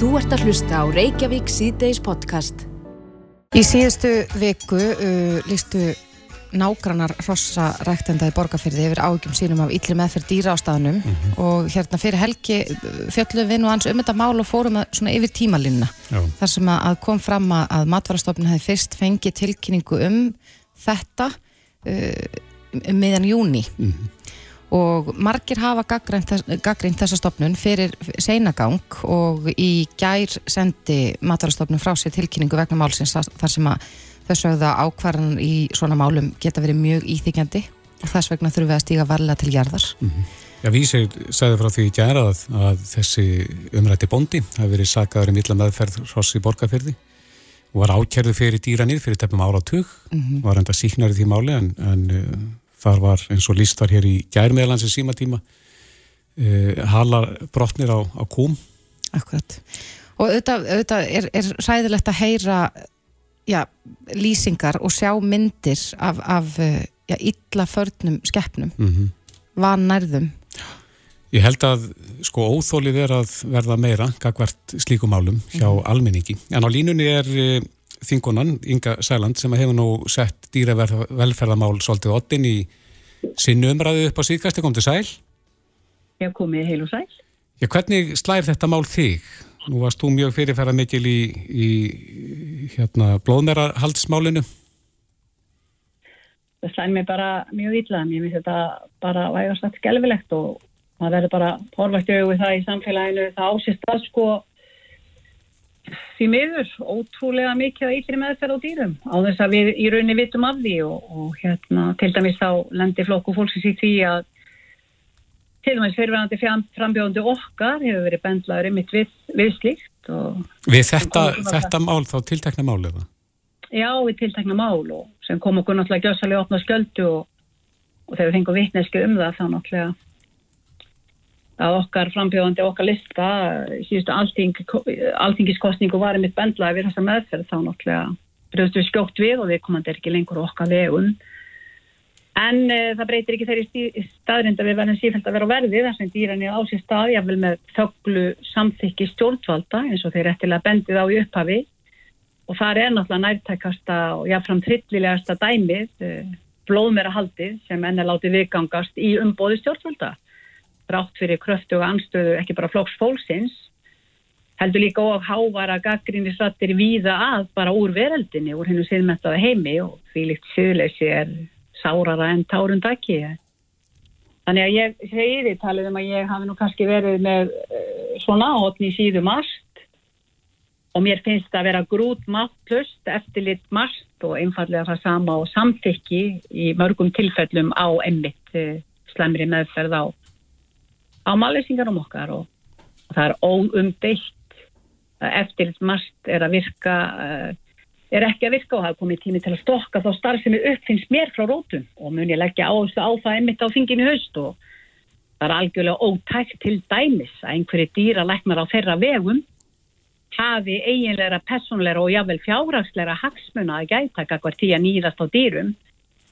Þú ert að hlusta á Reykjavík síðdeis podcast. Í síðustu viku uh, lístu nágrannar hrossa ræktenda í borgarfyrði yfir ágjum sínum af yllir meðferð dýra á staðnum mm -hmm. og hérna fyrir helgi fjöldlu við nú hans um þetta mál og fórum svona yfir tímalínuna þar sem að kom fram að matvarastofnun hefði fyrst fengið tilkynningu um þetta uh, um meðan júni mm -hmm. Og margir hafa gaggrínt þessa stofnun fyrir seinagang og í gær sendi matvarastofnun frá sér tilkynningu vegna málsins þar sem að sögðu að ákvarðan í svona málum geta verið mjög íþykjandi og þess vegna þurfum við að stíga varlega til jarðar. Mm -hmm. Já, Vísir sagði frá því í gæra að, að þessi umrætti bondi hafi verið sagaður í milla meðferð hross í borgarferði og var ákjærðu fyrir dýranir fyrir tefnum áratug, mm -hmm. var enda síknar í því máli en, en þar var eins og líst var hér í gærmeðlansi símatíma uh, halar brotnir á, á kúm. Akkurat. Og auðvitað, auðvitað er, er ræðilegt að heyra já, lýsingar og sjá myndir af, af eh, já, illa förnum skeppnum mm -hmm. vannærðum Ég held að sko óþólið er að verða meira gagvart slíkum álum hjá mm -hmm. almenningi en á línunni er e, þingunan Inga Sæland sem hefur nú sett dýravelferðamál svolítið ottin í sinnu umræðu upp á síðkast, kom til sæl Já, komið heil og sæl Já, hvernig slæðir þetta mál þig? Nú varst þú mjög fyrirferða mikil í, í hérna, blóðmerahaldsmálinu. Það slæði mig bara mjög illa. Mér finnst þetta bara vægast allt skelvilegt og maður verður bara horfægt auðvitað það í samfélaginu. Það ásist að sko því miður ótrúlega mikið að ytri meðferð á dýrum á þess að við í rauninni vitum af því og, og hérna til dæmis þá lendir flokku fólksins í því að til með fyrirverðandi frambjóðandi okkar hefur verið bendlaður ymitt við, við slíkt. Við þetta, þetta mál þá tiltekna mál eða? Já, við tiltekna mál og sem kom okkur náttúrulega gjössalega opna sköldu og, og þegar við fengum vittnesku um það þá náttúrulega að okkar frambjóðandi okkar lista síðustu alþing, alþingiskostningu var ymitt bendlaður við þessa meðferð þá náttúrulega bröðstu við skjótt við og við komandi er ekki lengur okkar vegum En uh, það breytir ekki þeirri staðrind að við verðum sífælt að vera á verði þar sem dýran er á sér stað, jáfnvel með þögglu samþykki stjórnvalda eins og þeir réttilega bendið á í upphafi og það er náttúrulega nærtækasta og jáfnfram trillilegasta dæmið, uh, blóðmera haldið sem enn er látið viðgangast í umbóði stjórnvalda. Rátt fyrir kröftu og anstöðu ekki bara flokks fólksins, heldur líka og hávara gaggrínisrattir víða að bara úr veröldinni, úr hennu siðmetaða heimi og því líkt siðleysi er sárara en tárund ekki. Þannig að ég segi því talið um að ég hafi nú kannski verið með uh, svona hotni síðu mast og mér finnst það að vera grút mattlust eftir lit mast og einfallega það sama og samþykki í mörgum tilfellum á emmitt eh, slemri meðferð á, á máleisingarum okkar og, og það er óumdeitt að eftir mast er að virka uh, er ekki að virka og hafa komið tími til að stokka þá starf sem er uppfinnst mér frá rótum og mun ég leggja áherslu á það einmitt á þinginu höst og það er algjörlega ótækt til dæmis að einhverju dýra læknar á þeirra vegum hafi eiginleira, personleira og jável fjárhagsleira hagsmuna að gæta hvert tí að nýðast á dýrum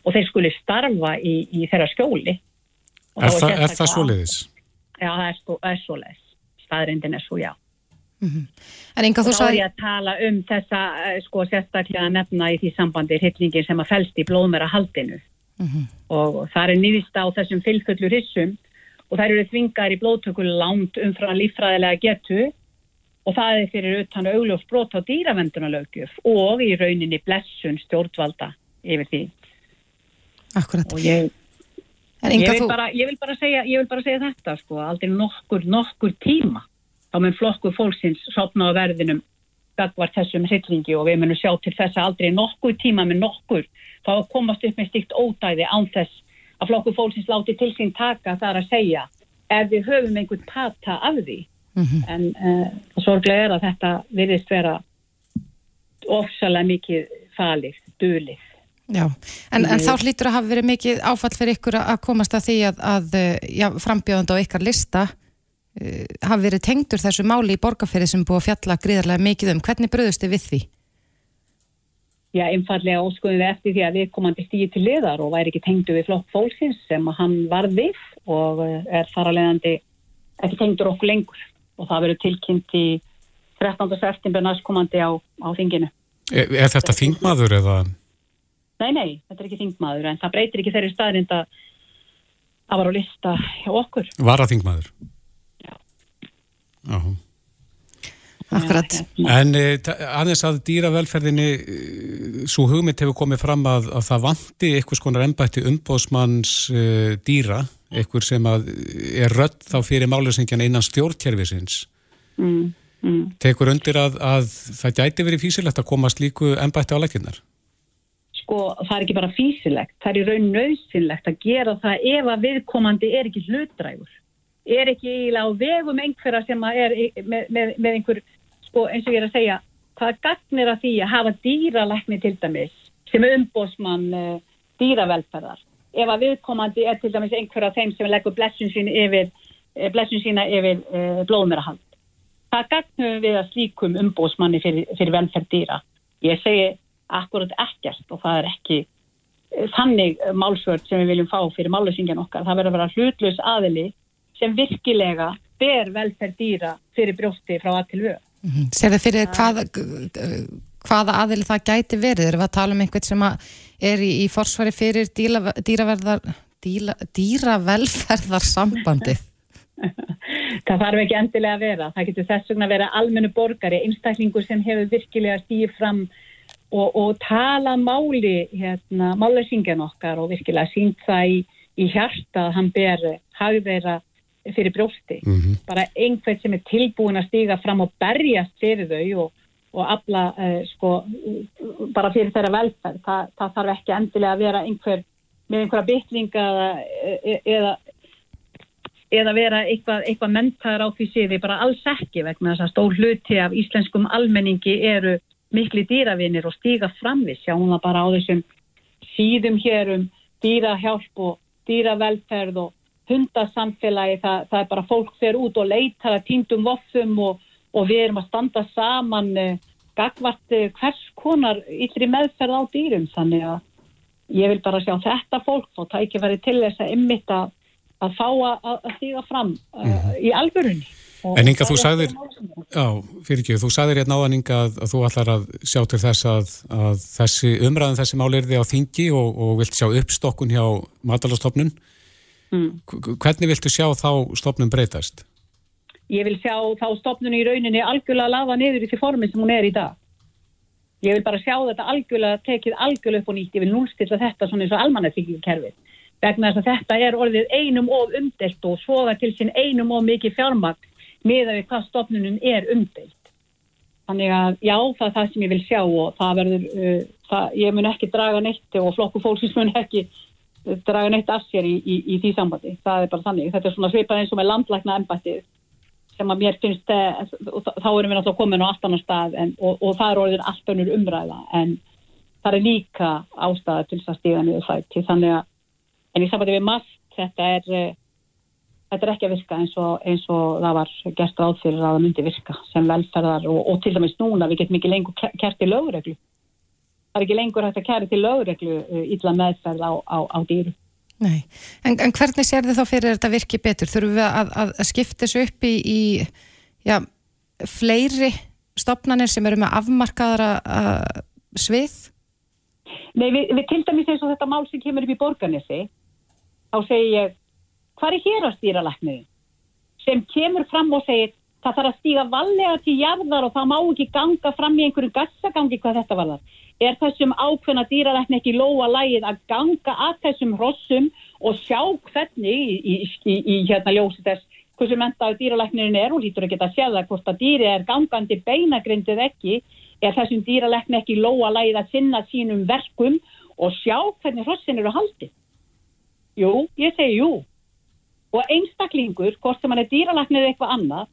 og þeir skuli starfa í, í þeirra skjóli. Er, það, er það svo leiðis? Já, það er, sko, er svo leiðis. Staðrindin er svo já. Mm -hmm. En Inga þú sagði... Þá er ég að tala um þessa, eh, sko, sérstaklega nefna í því sambandi hitlingin sem að fælst í blóðmera haldinu mm -hmm. og það er nýðist á þessum fylgföllu hissum og þær eru þvingar í blóðtöku langt umfram lífræðilega getu og það er fyrir utan augljós brot á dýravendunalögjöf og í rauninni blessun stjórnvalda yfir því. Akkurat. Og ég... Ég vil, bara, ég, vil segja, ég vil bara segja þetta sko, aldrei nokkur, nokkur tíma þá mun flokku fólksins sopna á verðinum gagvar þessum hryllingi og við munum sjá til þess að aldrei nokkur tíma með nokkur þá komast upp með stíkt ódæði án þess að flokku fólksins láti til sín taka þar að segja ef við höfum einhvern pata af því. Mm -hmm. en uh, sorglega er að þetta virðist vera ofsalega mikið falið, dölið Já, en, en þá hlýtur að hafa verið mikið áfall fyrir ykkur að komast að því að, að já, frambjóðand á ykkar lista uh, hafi verið tengdur þessu máli í borgarferði sem búið að fjalla gríðarlega mikið um. Hvernig bröðust þið við því? Já, einfallega óskuðum við eftir því að við komandi stíði til liðar og væri ekki tengdu við flokk fólksins sem hann var við og eh, er leiðandi ekki tengdur okkur lengur og það verið tilkynnt í 13. september næstkomandi á, á þinginu. Er, er þetta þingmaður eða? Nei, nei, þetta er ekki þingmaður en það breytir ekki þeirri staðrind að það var á lista hjá okkur. Var að þingmaður? Já. Já. Akkurat. En eh, aðeins að dýravelferðinni, eh, svo hugmynd hefur komið fram að, að það vanti einhvers konar ennbætti umbóðsmanns uh, dýra, einhver sem er rött þá fyrir málusingjan innan stjórnkerfisins. Mm, mm. Tekur undir að, að það gæti verið físilegt að komast líku ennbætti á legginnar? Sko, það er ekki bara físilegt, það er í raun nöðsynlegt að gera það ef að viðkomandi er ekki hlutdrægur. Er ekki eiginlega á vegum einhverja sem er með, með, með einhver sko eins og ég er að segja, hvað gagnir að því að hafa dýralækni til dæmis sem umbósmann uh, dýravelferðar ef að viðkomandi er til dæmis einhver af þeim sem leggur blessun sína yfir, yfir uh, blóðmærahald. Það gagnum við að slíkum umbósmanni fyrir, fyrir velferð dýra. Ég segi akkurat ekkert og það er ekki þannig málsvörd sem við viljum fá fyrir málusingjan okkar. Það verður að vera hlutlus aðili sem virkilega ber velferð dýra fyrir brjósti frá að til vög. Mm -hmm. Sér það fyrir hvaða, hvaða aðili það gæti verið? Erum við að tala um einhvern sem er í, í forsvari fyrir dýla, dýraverðar, dýla, dýravelferðarsambandið? það þarf ekki endilega að vera. Það getur þess vegna að vera almennu borgari, einstaklingur sem hefur virkilega stíð fram og, og tala máli, hérna, málarsingjan okkar og virkilega sínt það í, í hjarta að hann ber hagðeira fyrir brjósti. Mm -hmm. Bara einhvern sem er tilbúin að stiga fram og berjast fyrir þau og, og afla uh, sko, bara fyrir þeirra velferð. Þa, það þarf ekki endilega að vera einhver með einhverja bytlinga eða, eða, eða vera eitthvað, eitthvað mentaður á því síði, bara alls ekki vegna þess að stór hluti af íslenskum almenningi eru miklu dýravinir og stiga fram við. Sjáum það bara á þessum síðum hér um dýrahjálp og dýravelferð og hundasamfélagi, það, það er bara fólk fyrir út og leitar að týndum voffum og, og við erum að standa saman uh, gagvart uh, hvers konar yllri meðferð á dýrum þannig að ég vil bara sjá þetta fólk og tækja verið til þess að ymmita að fá að, að stíga fram uh, í algjörunni. En Inga, þú sagðir, já, fyrir ekki, þú sagðir hérna áðan Inga að, að þú ætlar að sjá til þess að, að þessi umræðan þessi máli er því á þingi og, og vilt sjá uppstokkun hjá matalastofnun. Mm. Hvernig viltu sjá þá stopnum breytast? Ég vil sjá þá stopnum í rauninni algjörlega lafa niður í því formin sem hún er í dag. Ég vil bara sjá þetta algjörlega, tekið algjörlega upp og nýtt. Ég vil núlstilla þetta svona eins og almannafíkjumkerfið. Vegna þess að þetta er orðið einum of umdelt og svoga til sín einum of mikið fjármakt með að við hvað stopnunum er umdelt. Þannig að já, það er það sem ég vil sjá og það verður, uh, það, ég mun ekki draga neitt og flokku fólksins mun ekki draga neitt af sér í, í, í því sambandi. Það er bara þannig. Þetta er svona svipað eins og með landlækna ennbættið sem að mér finnst, eh, þá erum við náttúrulega komin á allt annar stað en, og, og það er orðin allt önnur umræða en það er líka ástæða til þess að stíða niður þætti. Þannig að, en í sambandi við mast, þetta er, eh, þetta er ekki að virka eins og, eins og það var gert ráð fyrir að það myndi virka sem velferðar og, og til dæmis núna við getum ekki lengur kert í lögreglu það er ekki lengur hægt að kæra til lögreglu ítla uh, meðferð á, á, á dýru. Nei, en, en hvernig sér þið þá fyrir þetta virki betur? Þurfum við að, að, að skipta þessu upp í, í já, fleiri stopnarnir sem eru með afmarkaðara uh, svið? Nei, við, við til dæmis eins og þetta mál sem kemur upp í borganissi, þá segir ég, hvað er hér að stýra lækniði? Sem kemur fram og segir, það þarf að stíga vallega til jarðar og það má ekki ganga fram í einhverju gassagangi hvað þetta var það er þessum ákveðna dýrarækni ekki lóa lægið að ganga að þessum hrossum og sjá hvernig í, í, í, í hérna ljósi þess hversu mentaðu dýralæknirinn er og lítur ekki að segja það hvort að dýri er gangandi beinagrindið ekki er þessum dýralækni ekki lóa lægið að sinna sínum verkum og sjá hvernig hrossin eru haldið. Jú, ég segi jú. Og einstaklingur, hvort sem hann er dýralæknir eða eitthvað annað,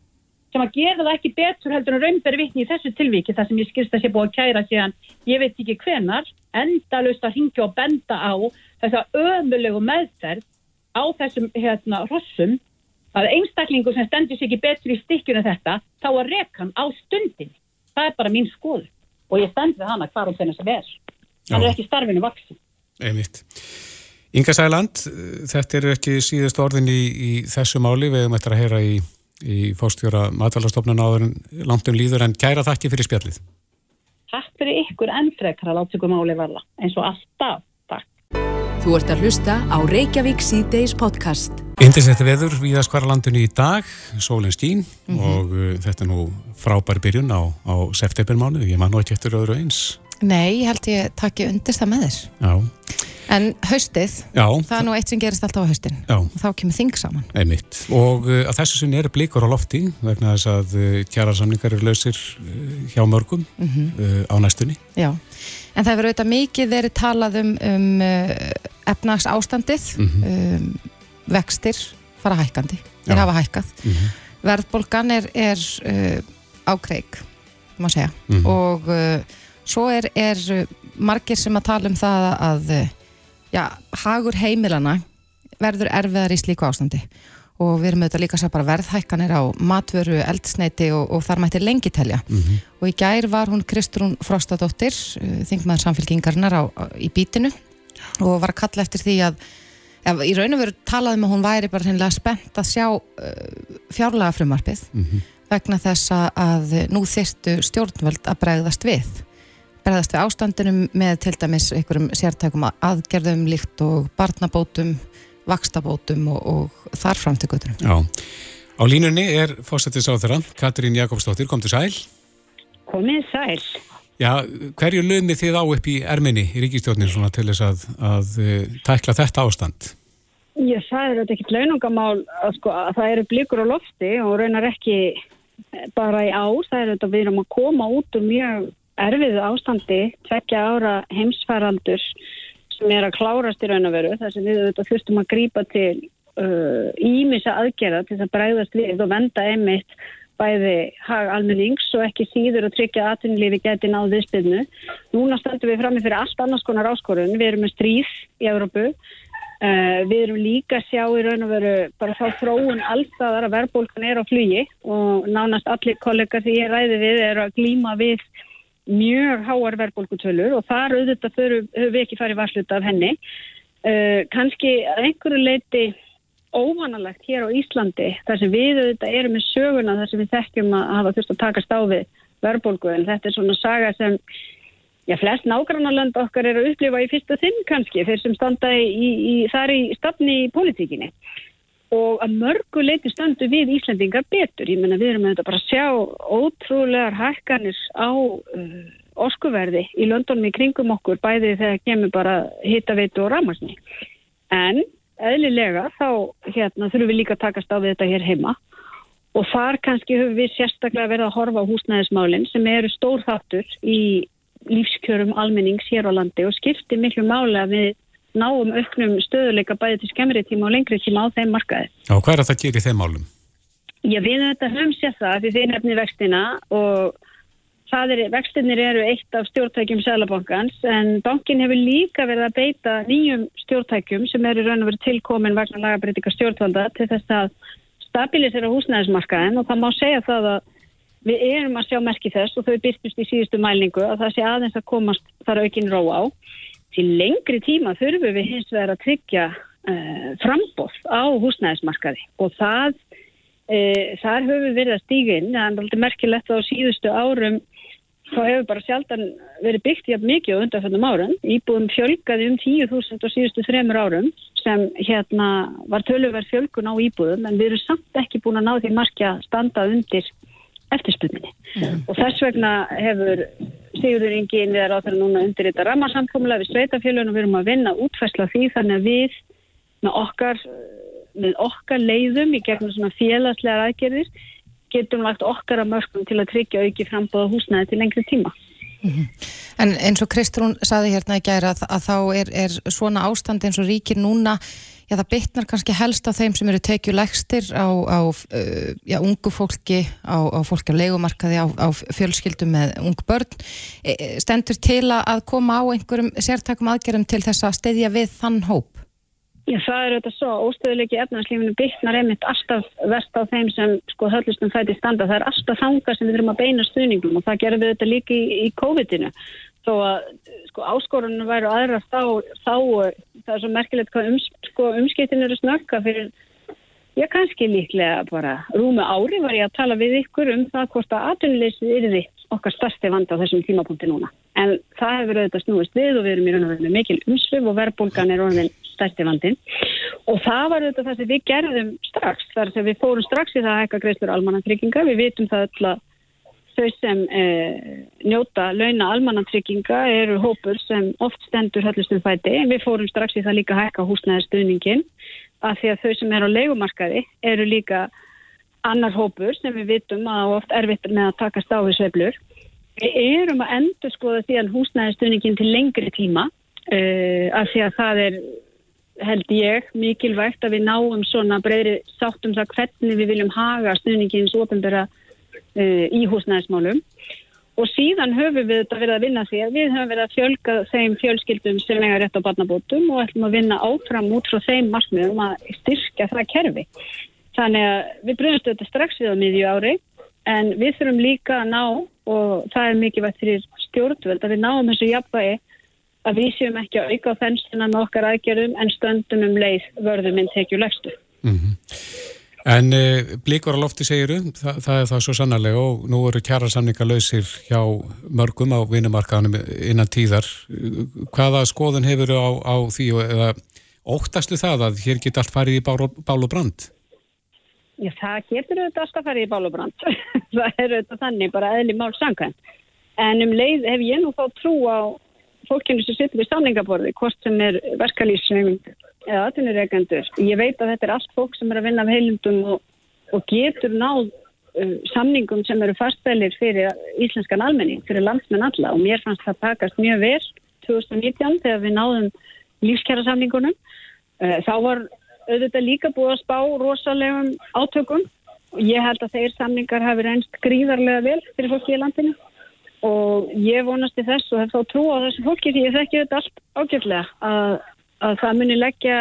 sem að gera það ekki betur heldur en raunberi vittni í þessu tilvíki þar sem ég skilst að sé búið að kæra síðan ég veit ekki hvenar, endalust að hingja og benda á þessa ömulegu meðferð á þessum hérna hrossum að einstaklingu sem stendur sér ekki betur í stikkjunu þetta, þá að rekan á stundin það er bara mín skoð og ég stend við hana hvar og þennan sem er. Hann er ekki starfinu vaksin Einmitt Inga Sæland, þetta eru ekki síðast orðin í, í þessu máli, við hefum eftir að heyra í í fórstjóra matvælarstofnun áður langt um líður en kæra þakki fyrir spjallið. Takk fyrir ykkur enn frekar að láta ykkur máli varla eins og alltaf. Takk. Þú ert að hlusta á Reykjavík C-Days podcast. Indislegt veður við að skvara landinu í dag, sólinn skín mm -hmm. og uh, þetta er nú frábær byrjun á, á septembermánu, ég man nú ekki eftir öðru eins. Nei, ég held ég takki undir það með þér. Já. En haustið, Já, það er nú eitt sem gerist alltaf á haustin Já. og þá kemur þing saman. Einmitt. Og uh, að þessu sinni eru blíkur á lofti vegna þess að uh, kjærasamlingar eru lausir uh, hjá mörgum uh, á næstunni. Já, en það hefur auðvitað mikið verið talað um, um efnags ástandið, um, vextir fara hækkandi, þeir Já. hafa hækkað. Mhm. Verðbólgan er, er ákreik, má segja, Mhm. og svo er, er margir sem að tala um það að já, hagur heimilana verður erfiðar í slíku ástandi og við erum auðvitað líka að segja bara verðhækkanir á matvöru, eldsneiti og, og þar mætti lengi telja Mhm. og í gær var hún Kristrún Frostadóttir uh, þingmaður samfélkingarinnar á, á, í bítinu og var að kalla eftir því að ef, í raun og veru talaði með hún væri bara hreinlega spennt að sjá uh, fjárlega frumarpið Mhm. vegna þess að nú þyrstu stjórnvöld að bregðast við bregðast við ástandinum með til dæmis einhverjum sértækum aðgerðum líkt og barnabótum vakstabótum og, og þar fram til göttunum. Já. Á línunni er fórstættis á þeirra, Katrín Jakobsdóttir, kom til sæl. Komið sæl. Já, hverju lögmið þið á upp í erminni í ríkistjórnin svona til þess að, að uh, tækla þetta ástand? Ég sagði þetta ekkit launungamál að, sko, að það eru blikur á lofti og raunar ekki bara í ár. Það er þetta við erum að koma út úr mjög erfiðu ástandi, tvekja ára heimsfaraldur sem er að klárast í raun og veru. Það sem við þetta þurftum að grípa til ímissa uh, aðgerða til þess að bregðast við og venda einmitt bæði hag almennings og ekki síður að tryggja að atvinnulífi geti náð viðspilnu. Núna stöndum við fram með fyrir allt annars konar áskorun. Við erum með stríð í Európu. Uh, við erum líka að sjá í raun og veru bara þá þróun allstaðar að verðbólkan er á flugi og nánast allir kollegar því ég ræði við eru að glíma við mjög háar verðbólkutölur og þar auðvitað höfum við ekki farið varsluta af henni. Uh, Kanski að einhverju leiti óvanalegt hér á Íslandi þar sem við auðvitað erum með söguna þar sem við þekkjum að hafa þurft að takast á við verðbólgu en þetta er svona saga sem já, flest nágrannarland okkar er að upplifa í fyrsta þinn kannski þeir sem standa í, í þar í stafni í politíkinni og að mörgu leiti stöndu við Íslandingar betur, ég menna við erum auðvitað bara að sjá ótrúlegar hækkanir á uh, orkuverði í löndunum í kringum okkur bæði þegar kemur bara hittaveitu og rámasni en eðlilega þá hérna, þurfum við líka að takast á við þetta hér heima. Og þar kannski höfum við sérstaklega verið að horfa á húsnæðismálinn sem eru stór þáttur í lífskjörum almennings hér á landi og skipti miklu máli að við náum auknum stöðuleika bæði til skemmri tíma og lengri tíma á þeim markaði. Já, hvað er að það gerir þeim málum? Já, við þetta höfum séð það því þið nefnir vextina og Er, vextinnir eru eitt af stjórntækjum Sælabankans en bankin hefur líka verið að beita nýjum stjórntækjum sem eru raun og verið tilkomin vegna lagabreitika stjórnvalda til þess að stabilisera húsnæðismarkaðin og það má segja það að við erum að sjá merki þess og þau byrstust í síðustu mælingu að það sé aðeins að komast þar aukin ró á. Til lengri tíma þurfum við hins vegar að tryggja uh, frambóð á húsnæðismarkaði. Og það, uh, þar höfum við verið að stíga inn, það er aldrei merkilegt á síðustu árum þá hefur bara sjaldan verið byggt jafn mikið á undanfjöndum árum. Íbúðum fjölgaði um 10.000 á síðustu þremur árum sem hérna var tölurverð fjölgun á íbúðum. En við erum samt ekki búin að ná því markja standa undir eftirspunni. Mm. Og þess vegna hefur Sigurður Ingi innviðar á þeirra núna undir þetta rammarsamkomla við sveitafjölun og við erum að vinna útfæsla því þannig að við með okkar, með okkar leiðum í gegnum svona félagslegar aðgerðir getum lagt okkar að mörgum til að tryggja auki frambóða húsnæði til lengri tíma. -hmm. En eins og Kristrún saði hérna í gæra að, að þá er, er svona ástand eins og ríkir núna, já það bytnar kannski helst á þeim sem eru tekjulegstir á, á uh, já, ungu fólki, á, á fólki á leikumarkaði, á, fjölskyldum með ung börn. E, stendur til að koma á einhverjum sértakum aðgerðum til þess að stedja við þann hóp? Já, það er auðvitað svo. Óstöðuleiki efnarslífinu byggnar einmitt alltaf verst á þeim sem sko höllustum fæti standa. Það er alltaf þanga sem við þurfum að beina stuðningum og það gerum við þetta líka í, í COVID-inu. Þó að sko áskorunum væru aðra þá, þá það er svo merkilegt hvað um, sko, umskiptin eru snögga fyrir ég kannski líklega bara rúmi ári var ég að tala við ykkur um það hvort að atvinnuleysið er því okkar starsti vanda á þessum tímapunkti núna. En það hefur auðvitað snúist við og við erum í raun og verið með mikil umsvið og verðbólgan er orðin starsti vandin. Og það var auðvitað það sem við gerðum strax, þar sem við fórum strax í það að ekka greiðslur almannantrygginga. Við vitum það öll að þau sem eh, njóta launa almannantrygginga eru hópur sem oft stendur höllustum fæti. Við fórum strax í það líka að ekka húsnæðarstuðningin að því að þau sem eru á leikumarkaði eru líka annar hópur sem við vitum að oft erfitt með að taka stáfi sveiflur. Við erum að endur skoða því að húsnæðistuningin til lengri tíma uh, af því að það er held ég mikilvægt að við náum svona breyri sáttum það hvernig við viljum haga stuningins ofinbæra uh, í húsnæðismálum og síðan höfum við þetta verið að vinna því að við höfum verið að fjölga þeim fjölskyldum sem eiga rétt á barnabótum og ætlum að vinna áfram út frá þeim markmiðum að styrka það kerfi. Þannig að við brunumstu þetta strax við á miðju ári en við þurfum líka að ná og það er mikið vægt fyrir stjórnvöld að við náum þessu jafnvægi að við séum ekki að auka þennstuna með okkar aðgerðum en stöndum um leið vörðum en tekju legstu. Mm -hmm. En e, blíkur á lofti segiru, það, það er það svo sannarlega og nú eru kjara samninga lausir hjá mörgum á vinumarkaðanum innan tíðar. Hvaða skoðun hefur á, á því eða óttastu það að hér geta allt farið í bál, bál og brand? Já, það getur auðvitað alltaf farið í bál og brand. það er auðvitað þannig bara eðli mál sangkvæm. En um leið hef ég nú þá trú á fólkinu sem sittur við samningaborði, hvort sem er verkalýsum eða atvinnureikendur. Ég veit að þetta er allt fólk sem er að vinna af heilundum og, og getur náð uh, samningum sem eru fastbælir fyrir íslenskan almenning, fyrir landsmenn alla og mér fannst það pakast mjög vel 2019 þegar við náðum lífskjara samningunum. Uh, þá var auðvitað líka búið að spá rosalegum átökum og ég held að þeir samningar hafi reynst gríðarlega vel fyrir fólki í landinu og ég vonast í þess og hef þá trú á þessu fólki því ég þekki þetta allt ágjörlega að að það muni leggja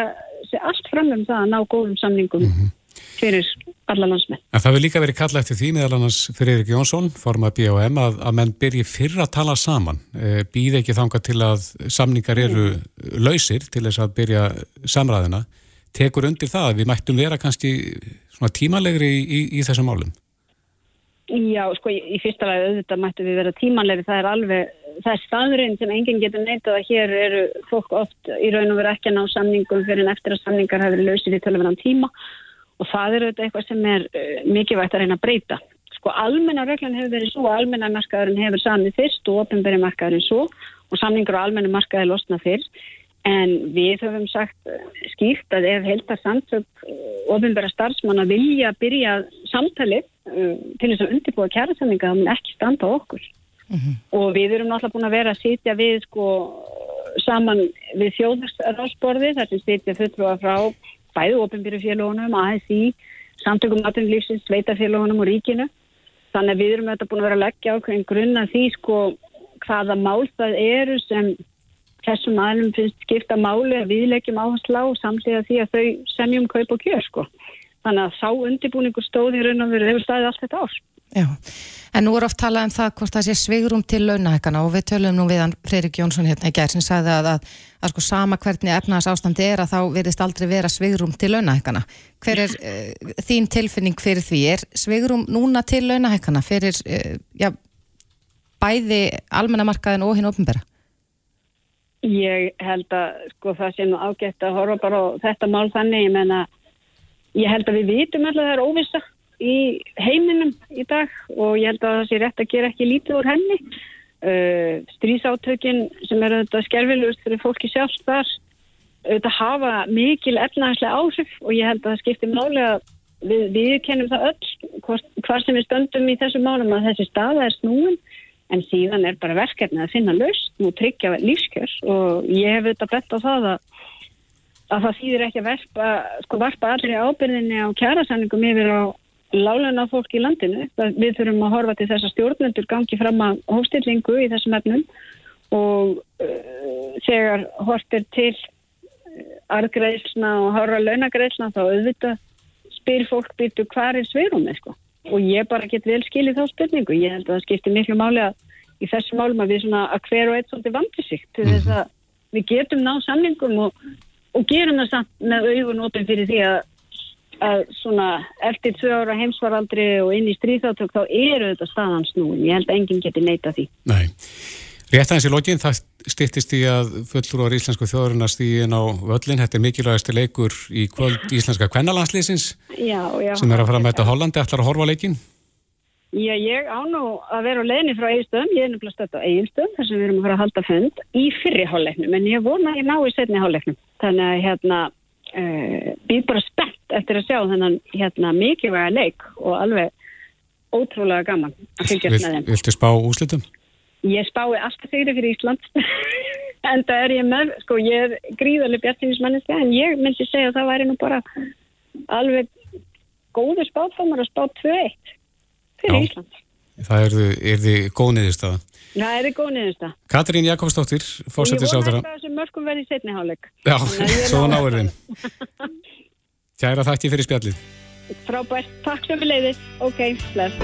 allt fram um það að ná góðum samningum mm -hmm. fyrir alla landsmenn. En það vil líka verið kalla eftir því meðal annars fyrir Erik Jónsson, formað BOM, að, að menn byrji fyrr að tala saman. E, Býð ekki þanga til að samningar eru mm. lausir til þess að byrja samræðina. Tekur undir það að við mættum vera kannski tímalegri í, í, í þessum málum? Já, sko, í fyrsta lagi auðvitað mættum við vera tímanlegri. Það er alveg það er staðurinn sem enginn getur neytað að hér eru fólk oft í raun og veru ekki að ná samningum fyrir en eftir að samningar verið lausir í tölvöðan tíma og það eru þetta eitthvað sem er uh, mikilvægt að reyna að breyta. Sko almenna reglan hefur verið svo, almenna markaðurinn hefur samið fyrst og ofinbæri markaðurinn svo og samningur á almenna markaði losna fyrst en við höfum sagt uh, skýrt að ef heldar samtök ofinbæra starfsmann að vilja að byrja samtalið uh, til þess að undirbúa kjærasamninga þá mun ekki standa okkur. Mm -hmm. Og við erum náttúrulega búin að vera að sitja við sko saman við þjóðarsborði þar sem sitja fulltrúa frá bæðu ofinbyrjufélagunum, ASI, samtökum maturlífsins, sveitafélagunum og ríkinu. Þannig að við erum þetta búin að vera að leggja á hverjum grunna því sko hvaða mál það eru sem þessum aðlum finnst skipta máli að við leggjum áherslu á samlega því að þau semjum kaup og kjör sko. Þannig að sá undibúningur stóði í raun og veru hefur staðið allt þetta ár. Já, en nú er oft talað um það hvort það sé svigrum til launahækana og við tölum nú við hann Freirik Jónsson hérna í gerð sem sagði að, að, að sko sama hvernig efnaðas ástandi er að þá verðist aldrei vera svigrum til launahækana. Hver er uh, þín tilfinning fyrir því? Er svigrum núna til launahækana fyrir uh, já, bæði almennamarkaðin og hinn ofnbæra? Ég held að sko það sé nú ágætt að horfa bara á þetta mál þannig, ég menna ég held að við vitum alltaf að það er óvisa í heiminum í dag og ég held að það sé rétt að gera ekki lítið úr henni. Uh, strísátökin sem eru þetta skerfilegust fyrir fólki sjálf þar auðvitað hafa mikil efnaðslega áhrif og ég held að það skiptir málega við, við kennum það öll hvað sem við stöndum í þessu málum að þessi staða er snúin en síðan er bara verkefni að finna laust og tryggja lífskjör og ég hef auðvitað bett á það að, að það þýðir ekki að verpa, sko, varpa allir ábyrðinni á kjærasanningum yfir á láluna fólk í landinu. Við þurfum að horfa til þess að stjórnendur gangi fram að hófstillingu í þessum efnum og uh, þegar hortir til uh, argreifsna og horra launagreifsna þá auðvitað spyr fólk byrtu hvað er sveirumið sko. Og ég bara get vel skilið þá spurningu. Ég held að það skiptir miklu máli að í þessum málum að við svona að hver og eitt svolítið vandi sig til þess að við getum ná samlingum og, og gerum það samt með opið fyrir því að að svona eftir tvö ára heimsvaraldri og inn í stríðátök þá eru þetta staðan snúin. Ég held að enginn geti neita því. Nei. Rétt aðeins í lokin, það stittist í að fullur á íslensku þjóðurinn að stíðin á völlin. Þetta er mikilvægasti leikur í kvöld íslenska kvennalandslýsins sem er að fara að mæta Hollandi. Ætlar að horfa leikin? Já, ég á nú að vera á leginni frá eiginstöðum. Ég er nefnilega stött á eiginstöðum þar sem við erum að fara að halda fund í fyrri hálfleiknum. En ég vona að ég ná í setni hálfleiknum. Þannig að hérna uh, býð bara spennt eftir að sjá þennan hérna mikilvæga leik og alveg ótrúlega gaman að fylgjast með þeim. Viltu spá úslitum? Ég spái alltaf sigri fyrir Ísland en það er ég með, sko ég er gríðarlega bjartinismanniski en ég myndi segja að það væri nú bara alveg góður spátfamar að spá 2-1 fyrir Já. Ísland. Það er, er þið góð niðurstaða? Það er þið góð niðurstaða. Katrín Jakobsdóttir, fórsettis á þeirra. Ég vona að þessum mörgum verði setni háleg. Já, svo náður þeim. Tjæra þætti fyrir spjallið. Frábært, takk sem við leiðist. Ok, bless.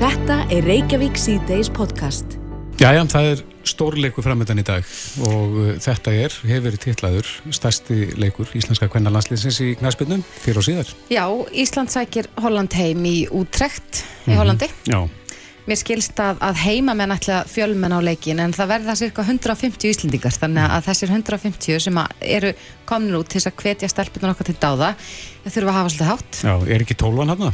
Þetta er Reykjavík C-Days podcast. Jæja, það er stórleikur framöndan í dag og uh, þetta er, hefur verið tillaður, stærsti leikur íslenska kvennalandsliðsins í knæspinnum fyrir og síðar. Já, Ísland sækir Holland heim í útrekt í mhm. Hollandi. Mm -hmm. Já. Mér skilst að, að heima menn ætla fjölmenn á leikin en það verða cirka 150 íslendingar þannig að þessir 150 sem eru komin út til að hvetja stelpunar okkar til dáða það þurfa að hafa svolítið hátt. Já, er ekki tólvan hann?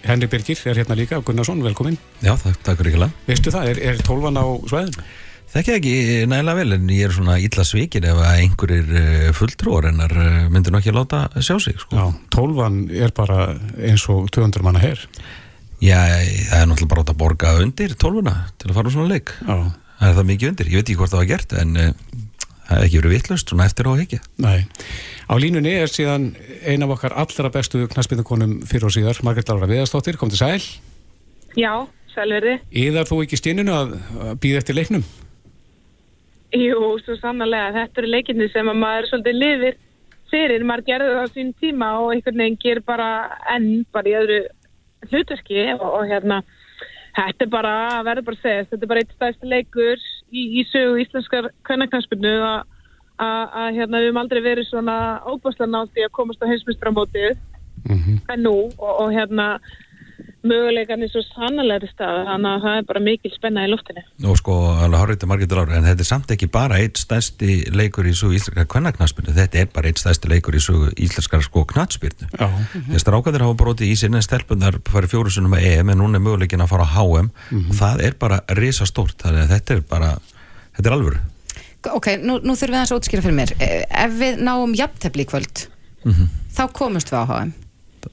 Henri Birgir er hérna líka, Gunnarsson, velkomin Já, takk, takk lag Veistu það, er, er tólvan á svæðin? Þekki ekki nægilega vel en ég er svona illa svikir ef einhverjir eh, fulltrúar ennar eh, myndir nokkið láta sjá sig sko. Já, tólvan er bara eins og 200 manna herr Já, það er náttúrulega bara átt að borga undir tólvuna til að fara úr svona leik Já. Það er það mikið undir, ég veit ekki hvort það var gert en uh, það hefði ekki verið vittlust svona eftir á ekki Nei Á línunni er síðan eina af okkar allra bestu knastbyndukonum fyrir og síðar, Margret Laura Viðarstóttir, kom til sæl. Já, sælverði. Íðar þú ekki stínunu að býða eftir leiknum? Jú, svo samanlega. Þetta eru leikinni sem að maður svolítið lifir fyrir. Maður gerður það á sín tíma og einhvern veginn ger bara enn, bara í öðru hlutarki og, og hérna, þetta er bara, verður bara að segja, þetta er bara eitt stæðst leikur í, í sögu íslenskar kvennaknastbyndu að að hérna, við hefum aldrei verið svona óbúslega nátti að komast á heimsmyndstramótið mm -hmm. en nú og, og hérna möguleikarnir svo sannlega stað þannig að það er bara mikil spenna í luftinu og sko, alveg horrið til margir ára en þetta er samt ekki bara eitt stæsti leikur í svo íslenskar kvennaknaspinu þetta er bara eitt stæsti leikur í svo íslenskar sko -hmm. þess að rákaður hafa brotið í sinni stelpunar farið fjórusunum að EM en núna er möguleikin að fara á HM mm -hmm. og það er bara risastórt þannig að þetta er bara þetta er alvöru ok, nú, nú þurfum við að útskýra fyrir mér eh, ef við náum jafntefni í kvöld mm -hmm. þá komumst við á HM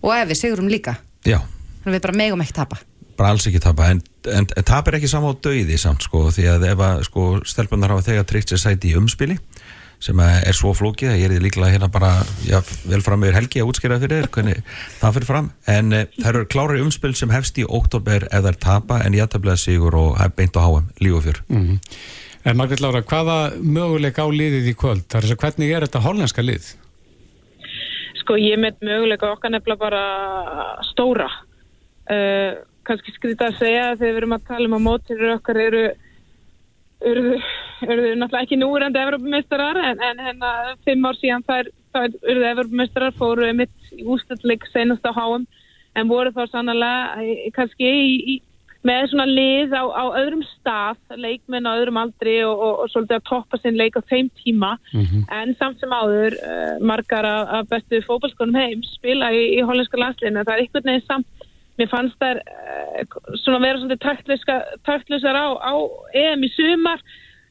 og ef við sigurum líka Já. Þannig við bara megum ekki tapa bara alls ekki tapa, en, en, en tap er ekki saman á döiði samt sko, því að ef að sko, stelpunar hafa þegar tryggt sér sæti í umspili sem er svo flókið að ég er líklega hérna bara já, vel fram meður helgi að útskýra fyrir þér hvernig það fyrir fram en e, það eru klári umspil sem hefst í oktober ef það er tapa en jættablaði sigur og beint á HM, lífufjör mm -hmm. En Margrit Laura, hvaða möguleik á liðið í kvöld? Það er þess að hvernig er þetta hollenska lið? Sko ég met möguleik okkar nefnilega bara stóra. Uh, Kanski skrítið að segja þegar við erum að tala um að mótir okkar eru eru þau náttúrulega ekki núrandi Evropameistarar en, en hérna fimm ár síðan þær, eru þau Evropameistarar fóru mitt í ústætleik senast á háum en voru þá sannlega kannski í, í með svona lið á, á öðrum stað, leikmenn á öðrum aldri og, og, og svolítið að toppa sinn leik á þeim tíma mm -hmm. en samt sem áður uh, margar af, bestu fókbalskonum heim spila í, í hollandska landsliðinu það er einhvern veginn samt, mér fannst þær uh, svona vera svolítið taktlösar á, á EM í sumar,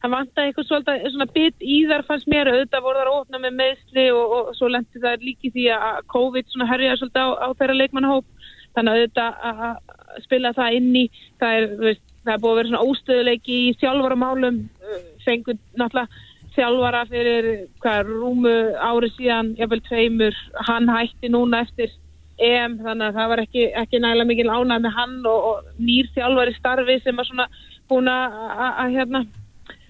það vant að eitthvað svolítið svona bit í þar fannst mér. Auðvitað voru þar óopna með meðsli og, og svo lendi það líki því að COVID svona herjaði svolítið á, á þeirra leikmannahóp. Þannig að auðvitað að spila það inn í það er, veist, það er búið að vera svona óstöðuleiki í þjálfaramálum. Uh, fengur náttúrulega þjálfara fyrir hvað rúmu ári síðan jafnvel tveimur, hann hætti núna eftir EM þannig að það var ekki, ekki nægilega mikil ánæg með hann og, og nýr þjálfari starfi sem var svona búin að hérna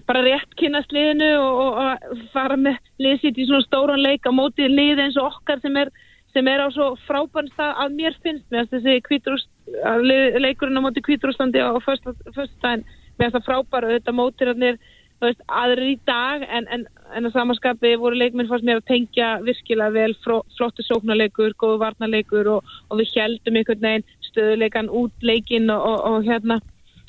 bara rétt kynast liðinu og, og fara með liðsitt í svona stóran leik á móti lið eins og okkar sem er sem er á svo frábæn stað að mér finnst með þessi kvítrúst, leikurinn á móti kvítrústandi á förstdægin með þess að frábæra þetta mótirarnir þú veist, aðrir í dag en, en, en að samanskapi voru leikminn fannst mér að tengja virkilega vel fró- flottu sóknarleikur, góðu varnarleikur og, og við heldum einhvern veginn stöðuleikan út leikinn og, og, og hérna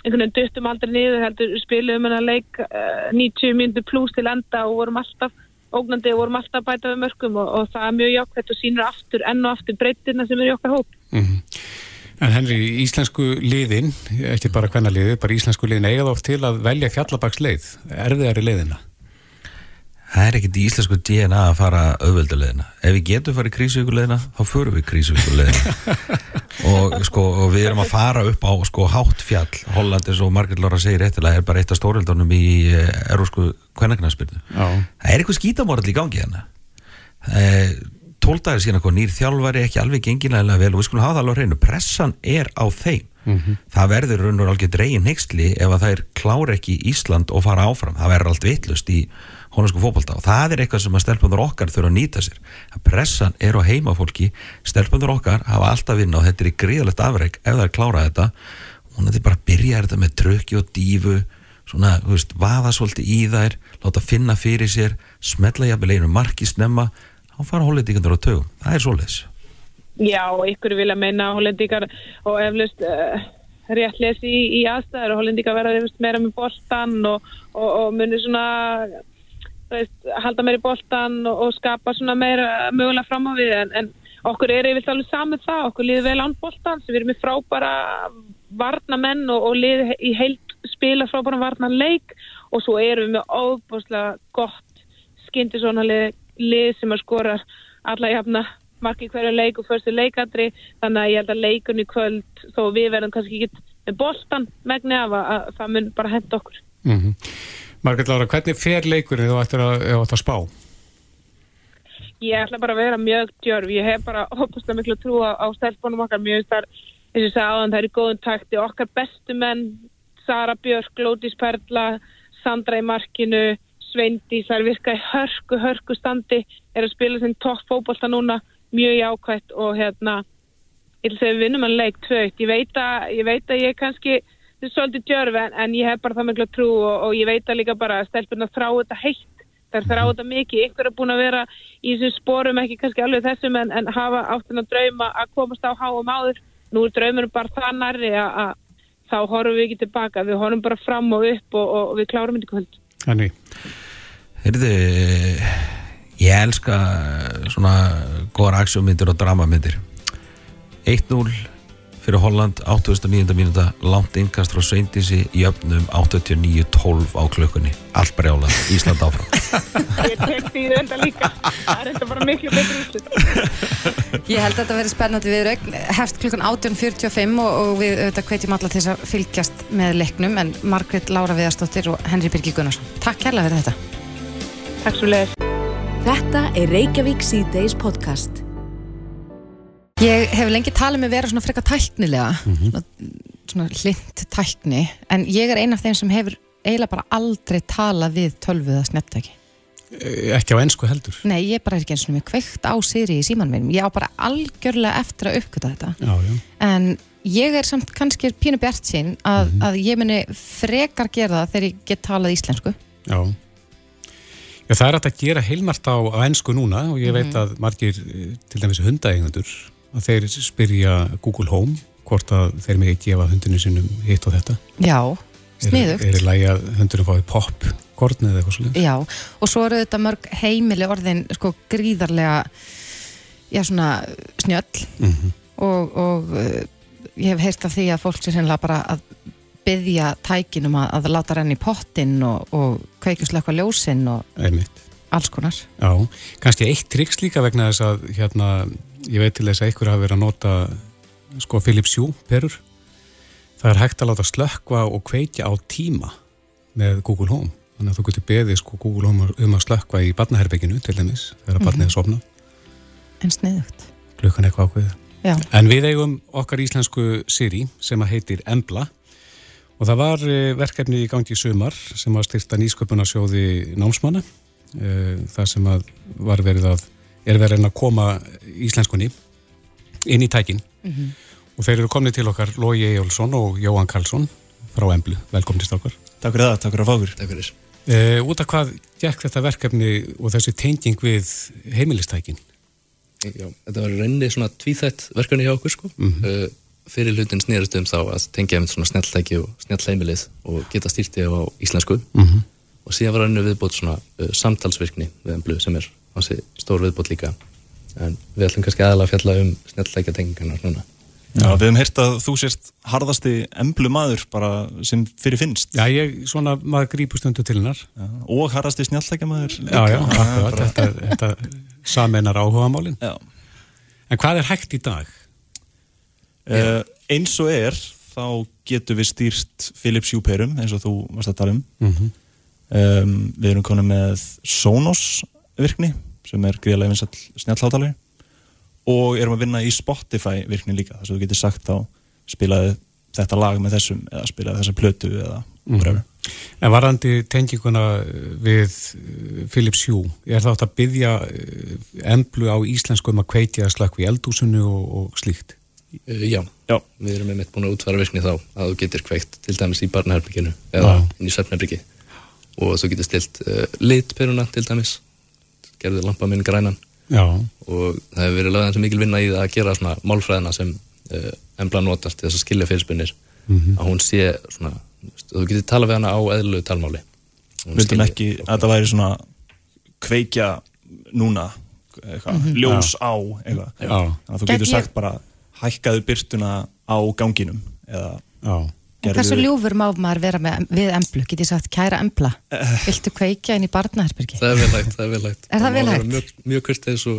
einhvern veginn duttum aldrei niður heldur spilum en að leik uh, 90 myndu pluss til enda og vorum alltaf ógnandi og vorum alltaf bæta við mörgum og, og það er mjög jákvæmt og sínur aftur enn og aftur breytirna sem er í okkar hóp En Henry, íslensku liðin, ekki bara hvenna liði, bara íslensku liðin eiga það oft til að velja fjallabaks leið, erfiðari leiðina. Það er ekkert í íslensku DNA að fara auðveldulegina. Ef við getum farið krísuvíkulegina, þá förum við krísuvíkulegina. og, sko, og við erum að fara upp á sko, hátt fjall. Hollandis og Margrit Lóra segir réttilega er bara eitt af stórildunum í erósku kvennagnarsbyrnu. Já. Það er eitthvað skítamorall í gangi hérna. Uh, Tóldagur síðan eitthvað nýr þjálfari ekki alveg gengilega vel og við skulum hafa það alveg hreinu. Pressan er á þeim. Það verður raun og algjör dregin neyksli ef að þær klára ekki Ísland og fara áfram. Það verður allt vitlust í hónarsku fótbolta og það er eitthvað sem að stelpundur okkar þurfa að nýta sér. Að pressan er á heimafólki, stelpundur okkar hafa alltaf vinna og þetta er í gríðalegt afreg ef þær klára þetta. Hún er bara að byrja þetta með tröki og dífu, svona, þú veist, vaða svolítið í þær, láta finna fyrir sér, smetla jafnvel einu marki snemma, þá fara hóliðtíkandur á tögum. Það er svoleiðis. Já, ykkur vilja meina að hollendingar og eflust uh, rétt lesi í, í aðstæður. Og hollendingar verða eflust meira með boltan og, og, og munir svona veist, halda meira í boltan og, og skapa svona meira mögulega fram á við en, en okkur er yfirlega alveg saman það, okkur liður vel án boltan sem við erum með frábæra varnamenn og, og lið í heilt spila frábæra varnarleik. Og svo erum við með óbúslega gott skyndi svona lið, lið sem að skora alla jafna marki hverju leik og fyrstu leikadri. Þannig að ég held að leikun í kvöld þó við verðum kannski ekki með boltan megni af að, að það mun bara henda okkur. Mm Margrét Lára, hvernig fer leikurinn þú ættir að, að spá? ég ætla bara að vera mjög djörf. Ég hef bara óbúslega miklu trú á, á stelpunum okkar. Mjög þar, eins og áðan það er í góðum takti, okkar bestu menn Sara Björk, Lótis Perla Sandra í markinu Sveindi, það er virkað í hörku, hörku standi, er að spila sem topp fótbolta núna, mjög jákvætt og hérna, ég vil segja við vinnum að leik tvögt, ég veit að ég ég kannski, þetta er svolítið djörf en, en ég hef bara það miklu trú og, og ég veit að líka bara að stelpuna þrá þetta heitt. Þær þrá þetta mikið, ykkur er búin að vera í þessum sporum, ekki kannski alveg þessum en, en hafa áttin að drauma að komast á háum áður, nú er draumunum bara það nærri að, þá horfum við ekki tilbaka, við horfum bara fram og upp og, og, og við klárum þetta kvöld Henry, Heyrðu, ég elska svona góðar aksjómyndir og dramamyndir. 1-0 fyrir Holland 89. mínúta langt innkast frá Sveindísi í öfnum 89-12 á klökkunni allt brjálað, Ísland áfram Ég tek því þetta líka, það er þetta bara miklu betur úrslit Ég held að þetta verið spennandi við hefst klukkan 18.45 og, og við auðvitað hvetjum alla til þess að fylgjast með leiknum en Margrét Lára Viðarsdóttir og Henry Birgir Gunnarsson. Takk kærlega fyrir þetta. Takk svo leiðis Þetta er Reykjavík C-Days podcast. Ég hef lengi talið með vera svona frekar tæknilega, svona, svona hlind tækni, en ég er ein af þeim sem hefur eiginlega bara aldrei talað við tölvuð að snetttæki. eh, ekki á ennsku heldur. Nei, ég bara er ekki eins og með kveikt á Siri í símanum mínum. Ég á bara algjörlega eftir að uppgöta þetta. Já, já. En ég er samt kannski pínu bjart sín að, að ég muni frekar gera það þegar ég get talað íslensku. Já. Já, það er að gera heilmart á, á ennsku núna og ég veit að margir, eh, til dæmis hundaeigundur, að þeir spyrja Google Home hvort að þeir megi gefa hundinu sinum hitt og þetta. Já, sniðugt. Er, í lagi að hundurinn fái popkorn eða eitthvað svolítið? Já, og svo eru þetta mörg heimili orðin sko gríðarlega já svona snjöll Mm og, og uh, ég hef heyrt af því að fólk sé sennilega bara að byggja tækinum að, að láta renni í pottinn og, og kveikjuslökka ljósinn og Einmitt. alls konar. Já, kannski eitt triks líka vegna þess að hérna, ég veit til þess að einhver hafi verið að nota sko Philips Hue perur. Það er hægt að láta slökkva og kveikja á tíma með Google Home. Þannig að þú getur beðið sko Google Home um að slökkva í barnaherbygginu til dæmis þegar barnið er sofna, En sniðugt. klukkan eitthvað ákveðið. Já, En við eigum okkar íslensku Siri sem að heitir Embla. Og það var eh, verkefni í gangi í sumar sem var styrta nýsköpunarsjóði námsmanna eh, það sem að var verið að er verið að reyna að koma íslenskunni inn í tækin og þeir eru komnið til okkar Lógi Ejjólfsson og Jóhann Karlsson frá Emblu, velkomnist okkar Takk fyrir það, takk fyrir að fá okkur. Takk fyrir. Uh, út af hvað gekk þetta verkefni og þessi tenging við heimilistækin? Já, þetta var rauninni svona tvíþætt verkefni hjá okkur sko. Mm -hmm. uh, fyrir hlutin snýrist um þá að tengja um svona snjalltæki og snjallheimilið og geta stýrti á íslensku mm -hmm. og síðan var rauninni viðbót svona uh, samtalsvirkni við emblu sem er hansi stór viðbót líka en við ætlum kannski aðalega að fjalla um snjalltækja tengingarnar núna Já, við hefum heyrt að þú sérst harðasti emblu maður bara sem fyrir finnst. Já, ég, svona maður grípur stundu til hennar. Og harðasti snjáltækja maður. Já, já, akkurat, þetta, þetta samenar áhuga málinn. Já. En hvað er hægt í dag? Uh, eins og er, þá getur við stýrt Philips Hue-perum, eins og þú varst að tala um. Mm -hmm. um við erum konið með Sonos virkni, sem er greiðlega vinsall snjáltháttalegi og erum að vinna í Spotify virkni líka þess að þú getur sagt þá spilaði þetta lag með þessum eða spilaði þessa plötu eða whatever. Mm. En varandi tenginguna við uh, Philips Hue, er það átt að byggja uh, emblu á íslensku um að kveitja slakku í eldúsinu og, og slíkt? Uh, já. já, við erum með mitt búin að útfæra virkni þá að þú getur kveikt til dæmis í barnaherbygginu eða já. inn í söfnherbyggi og þú getur stilt uh, litperuna til dæmis gerðið lampa minn grænan. Já. og það hefur verið lögðan sem mikil vinna í það að gera svona málfræðina sem uh, embla notast til þess að skilja fyrirspunir mm -hmm. að hún sé svona, þú getur tala við hana á eðlulegu talmáli. Vildum ekki að það væri svona kveikja núna eitthvað, mm -hmm. ljós á eitthvað, þannig að þú getur sagt bara hækkaðu byrtuna á ganginum eða Já En hversu ljúfur má maður vera með, við emblu? Get ég sagt kæra embla? Uh, Viltu kveikja inn í barnaherbergi? Það er vel hægt, það er vel hægt. Er það vel hægt? Mjög, mjög kurtið svo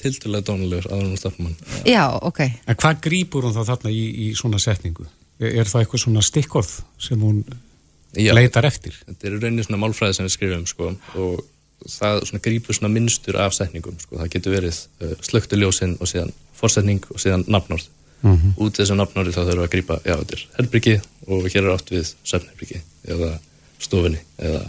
tildulega dónulegur aðra hún stafnum hann. Já, ok. En hvað grýpur hún þá þarna í, í svona setningu? Er, er það eitthvað svona stikkorð sem hún Já, leitar eftir? Þetta er rauninni svona málfræði sem við skrifum sko og það svona grýpur svona minnstur af setningum sko. Það getur verið uh, slögtuljósinn og síðan forsetning og síðan nafnórð mm -hmm. út þessu nafnári þá þurfum við að grýpa já, þetta er herbyrgi og hér er átt við söfnherbyrgi eða stofinni eða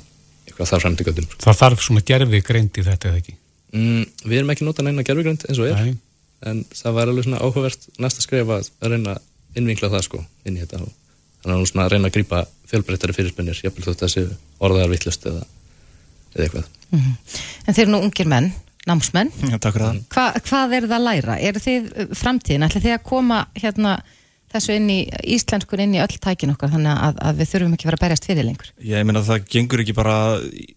eitthvað þar fremdi göttum Það þarf svona gerfi greint í þetta eða ekki? Mm, við erum ekki notað neina gerfi greint eins og er Nei. en það var alveg svona áhugavert næsta skrif að reyna innvinkla það sko inn í þetta og þannig að svona reyna að grýpa fjölbreyttari fyrirspinnir jafnveg þótt að þessi orðaðar vittlust eða, eða eitthvað mm -hmm. En þeir eru nú ungir menn námsmenn. Já, takk fyrir það. Hva, hvað er það að læra? Er þið uh, framtíðin? ætla þið að koma hérna þessu inn í íslenskur inn í öll tækin okkar þannig að, að við þurfum ekki að vera að berjast fyrir lengur? Ég meina það gengur ekki bara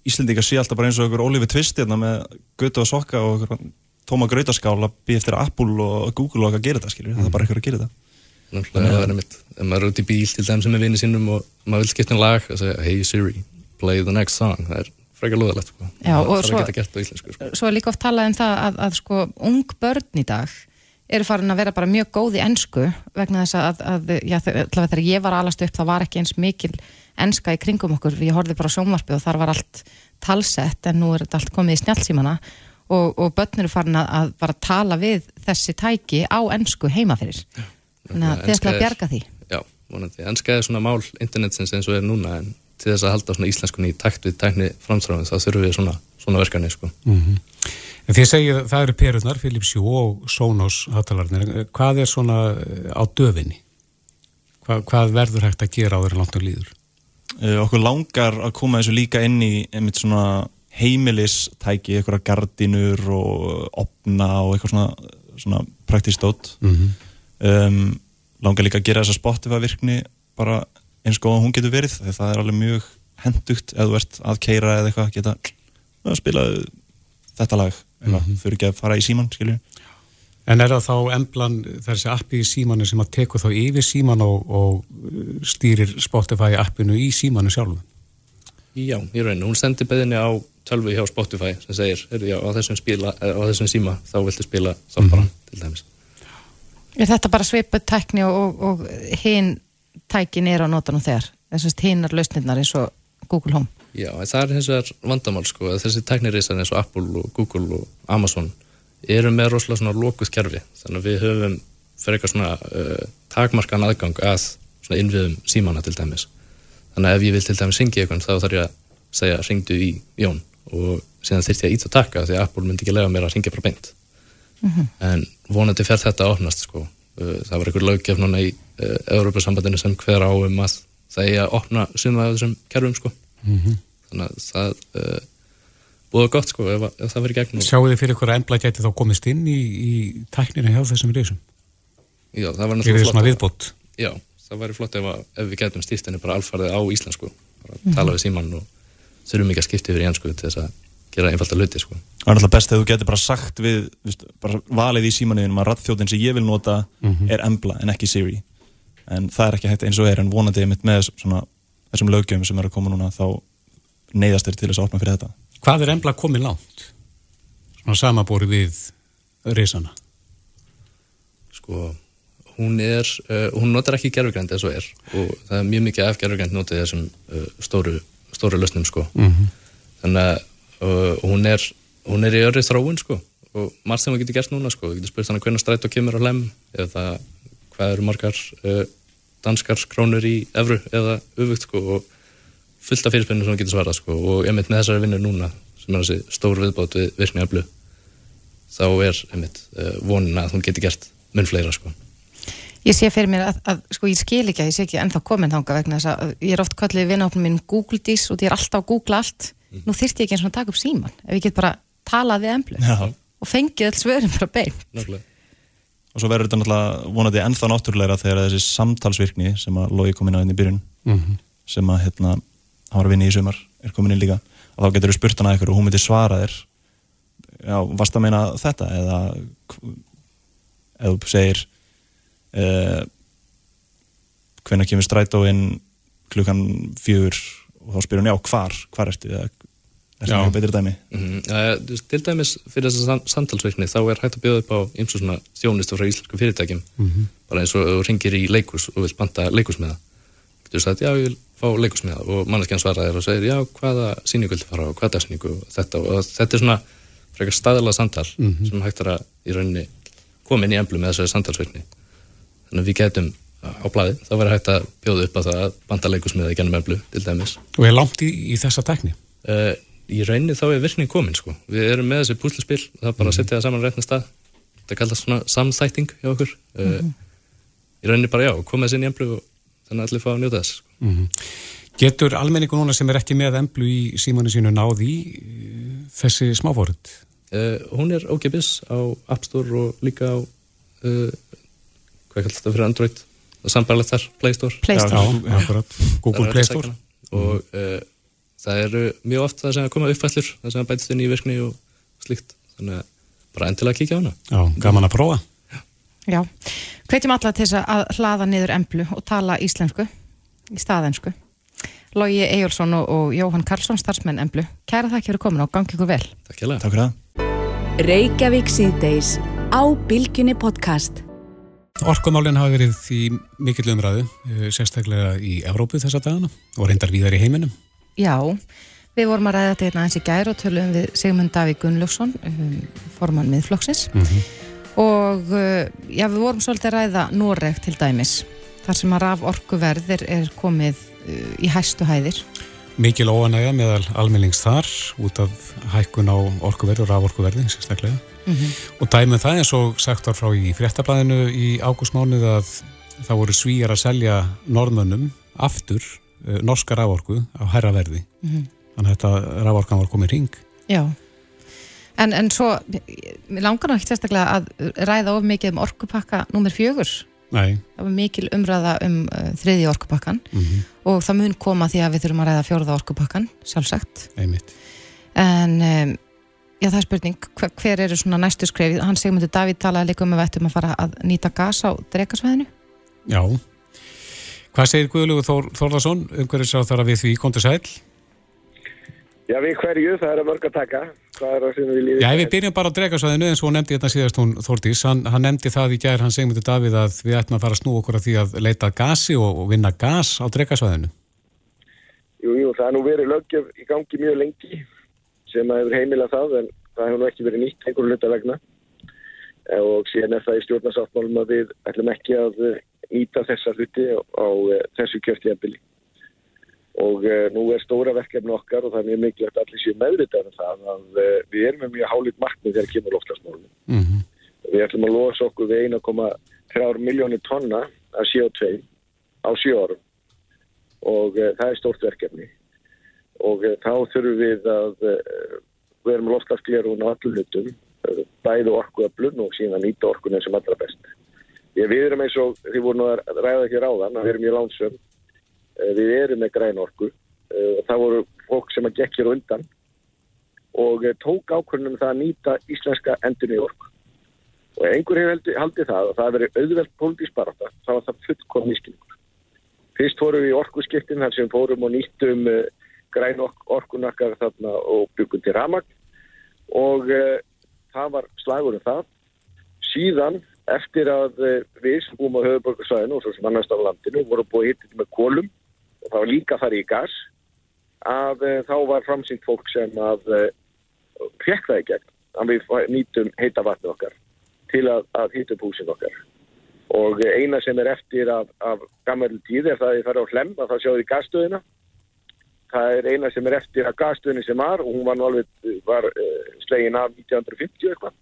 Íslendinga sé alltaf bara eins og okkur Oliver Twist hérna með götu og sokka og okkur tóma gröytaskála býð eftir Apple og Google og að gera þetta skilju, mm. það er bara eitthvað að gera þetta. Náttúrulega það er mitt, ef maður er út í bíl til þeim sem er vinið sínum og maður vil skipta en lag og segja hey Siri, play the next song, það er frekar loðalegt sko. Já, það svo, er ekki gert á íslensku sko. Svo er líka oft talað um það að, að sko ung börn í dag eru farin að vera bara mjög góð í ennsku vegna þess að, að já, þegar ég var alast upp það var ekki eins mikil ennska í kringum okkur, ég horfið bara sjónvarpi og þar var allt talsett en nú er þetta allt komið í snjálfsímana og, og börn eru farin að, að bara tala við þessi tæki á ennsku heima fyrir þannig að þið ætla að bjarga því Já, vonandi, ennska er svona mál internetsins eins og er núna en til þess að halda svona íslenskunni í takt við tækni framstráðin þá þurfum við svona, svona verkefni sko. mm -hmm. En því að segja það eru perurnar, Philips Hue og Sonos hátalarnir, hvað er svona eh, á döfinni? Hva, hvað verður hægt að gera á þeirra langt og líður? Uh, okkur langar að koma þessu líka inn í einmitt svona heimilistæki, eitthvað gardinur og opna og eitthvað svona, svona praktístótt mm -hmm. um, langar líka að gera þessa Spotify virkni bara eins og hún getur verið þegar það er alveg mjög hendugt eða þú ert að keira eða eitthvað geta að spila þetta lag mm -hmm. fyrir ekki að fara í síman skilju En er það þá emblan þessi appi í símanu sem að teku þá yfir síman og, og stýrir Spotify appinu í símanu sjálfu? Já, ég reyni, hún sendir beðinni á tölvu hjá Spotify sem segir, já, á þessum, spila, á þessum síma þá viltu spila þáttbara mm -hmm. til dæmis Er þetta bara sviput tækni og, og, og hinn tækin er á nótanum þegar. Þessast hinnar lausnirnar eins og Google Home. Já, það er hins vegar vandamál sko, þessi tæknirísan eins og Apple og Google og Amazon eru með rosalega svona lókuð kerfi. Þannig að við höfum fyrir eitthvað svona uh, takmarkan aðgang að svona innviðum símana til dæmis. Þannig að ef ég vil til dæmis syngja eitthvað þá þarf ég að segja ringdu í Jón. Og síðan þurft ég að ít að taka því að Apple myndi ekki lega mér að ringja frá beint. Mm -hmm. en vonandi fer þetta að opnast sko. Uh, það var einhver löggef núna í Európa-sambandinu sem hver á um að það er að opna suma af þessum kerfum sko. Mm -hmm. þannig að það uh, búið gott sko ef, ef það verið gegn Sjáu þið fyrir ykkur að embla geti þá komist inn í, í tækninu hjá þessum risum? Já, það var náttúrulega flott. Viðbót. Já, það væri flott ef, ef við getum stýrt henni bara alfarðið á íslensku, bara mm -hmm. tala við síman og þurfum ekki að skipta yfir í ennsku til þess að gera einfalda hluti sko. Það er alltaf best að þú getur bara sagt við, viðst, bara valið í símanuðinum að rattþjóðin sem ég vil nota mm -hmm. er embla en ekki Siri. En það er ekki hægt eins og er en vonandi ég mitt með svona, þessum lögjöfum sem er að koma núna þá neyðast þér til þess að opna fyrir þetta. Hvað er embla komið langt? Svona samabóri við risana? Sko hún er, uh, hún notar ekki gerfugrænt eins og er og það er mjög mikið af gerfugrænt notið þessum uh, stóru, stóru lösnum sko mm -hmm. þannig að uh, hún er hún er í öðru þróun sko og margt sem við getum gert núna sko við getum spurt hann hvernig stræt og kemur á lem eða hvað eru margar danskar krónur í evru eða ufugt sko og fullt af fyrirspinnum sem við getum svarað sko og mynd með þessari vinnur núna sem er þessi stór viðbátt við virkni aflu þá er einmitt vonin að hún geti gert mun fleira sko Ég sé fyrir mér að, að sko ég skil ekki að ég sé ekki ennþá komin þánga vegna þess að ég er oft kallið vinnahopnum minn Google Dis og ég er alltaf að googla allt mm. nú þyrst ég ekki eins og að taka upp síman ef ég get bara talað við emblu og fengið alls vörum bara beint Nákvæmlega. Og svo verður þetta náttúrulega vonandi ennþá náttúrulega þegar þessi samtalsvirkni sem að logi komin á inn í byrjun mm -hmm. sem að hérna hann var að vinna í sumar er komin inn líka og þá getur þú spurt hann að ykkur og hún myndir svara þér Já, varst að meina þetta eða eða þú segir eh, hvernig kemur strætóinn klukkan fjögur og þá spyr hún já, hvar, hvar ertu eða er það mjög betri dæmi mm -hmm. uh, Til dæmis fyrir þessa samtalsveikni þá er hægt að bjóða upp á eins og svona þjónustu frá íslensku fyrirtækjum mm -hmm. bara eins og þú ringir í leikus og vilt banta leikusmiða þú veist að já, ég vil fá leikusmiða og manneskjan svaraðir og segir já, hvaða síningu viltu fara á, hvaða dagsningu og þetta og þetta er svona frekar staðilega samtal mm -hmm. sem hægt er að í rauninni koma inn í emblu með þessari samtalsveikni þannig að við getum á blæði, þá verður hægt að bjóða upp að það að banda leikusmiða í gennum öflu til dæmis. Og er langt í, í þessa tækni? Uh, í rauninni þá er virkning komin sko. Við erum með þessi púslispill það er bara að mhm. setja það saman á réttin stað þetta kallast svona samþætting hjá okkur uh, mm -hmm. í rauninni bara já, koma þessi inn í öflu og þannig að allir fá að njóta þess sko. mm -hmm. Getur almenningu núna sem er ekki með öflu í símanu sínu náði uh, þessi smáfórund? Hún er ókipis á App Store og líka á hvað kallast það fyrir Android og sambarlegt þar, Play Store, Play Store. Já, já, Google Play Store og uh, það eru mjög oft það sem að koma uppfællur það sem að bætist inn í virkni og slikt þannig að bara endilega kíkja á hana. Já, gaman að prófa. Já, hvetjum alla til þess að hlaða niður emblu og tala íslensku í staðensku. Lógi Ejjólfsson og, og Jóhann Karlsson starfsmenn emblu, kæra það ekki fyrir komin og gangi ykkur vel. Takk fyrir það. Reykjavík síðdeis á Bilginni podcast. Orkumálinn hafa verið í mikill umræðu, eh, sérstaklega í Evrópu þessa dagana og reyndar víðar í heiminum. Já, við vorum að ræða þetta hérna eins í gæri og tölum við Sigmund Davík Gunnlaugsson, um, formann miðflokksins mm -hmm. og uh, já, við vorum svolítið að ræða Noreg til dæmis, þar sem að raf orkuverðir er komið uh, í hæstu hæðir. Mikil óanægja meðal almennings þar út af hækkun á orkuverð og raf orkuverði, sérstaklega. Mm -hmm. Og dæmið það eins og sagt var frá í fréttablaðinu í ágústmánuð að það voru svíjar að selja norðmönnum aftur norska rávorku á herra verði. Mm -hmm. Þannig að þetta rávorkan var komið ring. Já, en, en svo, langar náttúrulega ekki sérstaklega að ræða of mikið um orkupakka nummer fjögur. Nei. Það var mikil umræða um uh, þriði orkupakkan mm -hmm. og það mun koma því að við þurfum að ræða fjórða orkupakkan, sjálfsagt. Einmitt. En... Um, Já, það er spurning, hver, hver eru svona næstu skref? Hann segmundur Davíð talaði líka um að við ættum að fara að nýta gas á drekasvæðinu. Já. Hvað segir Guðlugur Þór, Þórðarsson um hverju sá þar að við því kontur sæl? Já, við hverju, það er að mörg að taka. Hvað er það sem við lífið? Já, við byrjum bara á drekasvæðinu eins og hún nefndi þetta síðast hún Þórdís. Hann, hann nefndi það í gær, hann segmundur Davíð að við ættum að fara að snú okkur að því að leita gasi og, og vinna gas á drekasvæðinu. Jú, jú, það er nú verið lögjöf í gangi mjög lengi sem að hefur heimilað það en það hefur nú ekki verið nýtt einhverju hluta vegna og síðan er það í stjórnarsáttmálum að við ætlum ekki að nýta þessa hluti á, eh, þessu kjörtíðanbili og uh, nú er stóra verkefni okkar og það er mjög mikilvægt að allir séu meðvitað um það að við erum með mjög hálít markmið þegar kemur loftlagsmálunum. Mm -hmm. Við ætlum að losa okkur við 1,3 miljónir tonna af CO2 á 7 árum og það er stórt verkefni og þá þurfum við að við erum loftlagsglerun á allum hlutum uh, bæði orkuöflun og síðan nýta orkun eins og allra best. Ég, við erum eins og, þið voru nú að ræða hér áðan, að við erum í lánsum, uh, við erum með græn orku uh, og það voru fólk sem að gekk hér undan og uh, tók ákvörnum það að nýta íslenska endurni orku. Og einhver hefur haldið, það og það hefur verið auðvelt pólitísk barata, það var það fullkom nýskilningur. Fyrst fórum við í orkuskiptin þar sem fórum og nýttum græn ork, orkunakkar þarna og byggum til ramagn og það var slagur um það. Síðan eftir að uh, við búum á höfuborgarsvæðinu og svo sem annars af landinu vorum búið hittið með kolum og það var líka farið í gas að uh, þá var framsýnt fólk sem að uh, fekk það í gegn að við nýtum heita vatni okkar til að, að hýta upp húsin okkar og eina sem er eftir af, af gammal tíð er það að ég fara á hlem að það sjáðu í gasstöðina það er eina sem er eftir að gasstöðinni sem var og hún var nú alveg var, uh, slegin af 1950 eitthvað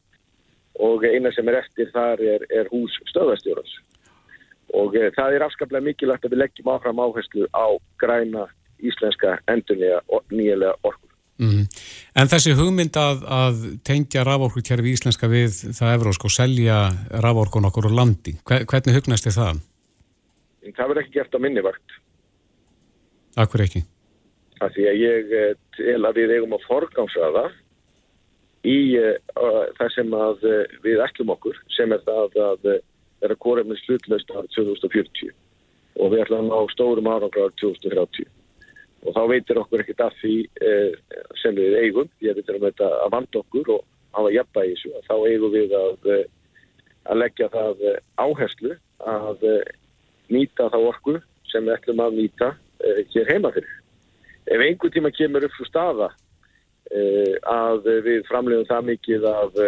og eina sem er eftir þar er, er hús stöðastjórans og uh, það er afskaplega mikilvægt að við leggjum áfram áherslu á græna íslenska endurlega og nýjulega orku Mm. En þessi hugmynd að, að tengja raforkukerfi íslenska við það evrósk og selja raforkun okkur úr landi, hvernig hugnast þið það? Það verður ekki gert á minni vakt. Akkur ekki? Það því að ég tel að við eigum að forgámsraða í uh, það sem að uh, við ætlum okkur sem er það að vera uh, kórefnið slutlaust árið 2040 og við ætlum á stórum árangra árið 2030 og þá veitir okkur ekkert af því eh, sem við eigum, ég veitir um þetta að vanda okkur og hafa jafnbæði í þessu, þá eigum við að, að leggja það áherslu að nýta þá orku sem við ætlum að nýta eh, hér heima fyrir. Ef einhver tíma kemur upp svo staða eh, að við framlegum það mikið af,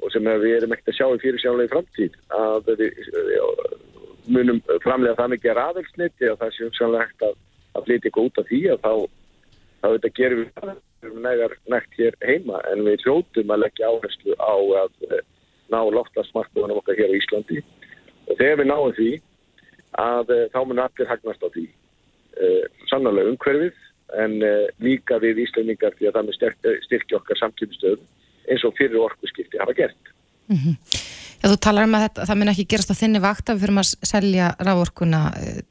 og sem við erum ekkert að sjá í fyrir sjálflega í framtíð, að við munum framlega það mikið að raðelsniti og það séum sjálflega ekkert að að flytja eitthvað út af því að þá, þá þetta gerum við nægar nægt hér heima en við hljóttum að leggja áherslu á að ná loftasmarkuðunum okkar hér á Íslandi. Og þegar við náum því að þá mun allir hagnast á því. Uh, sannarlega umhverfið en uh, líka við Íslandingar því að það með styrkja okkar samkjöfustöð eins og fyrir orkuskipti hafa gert mm -hmm. Já, þú talar um að þetta, það mun ekki gerast á þinni vakt að við fyrir að selja rávorkuna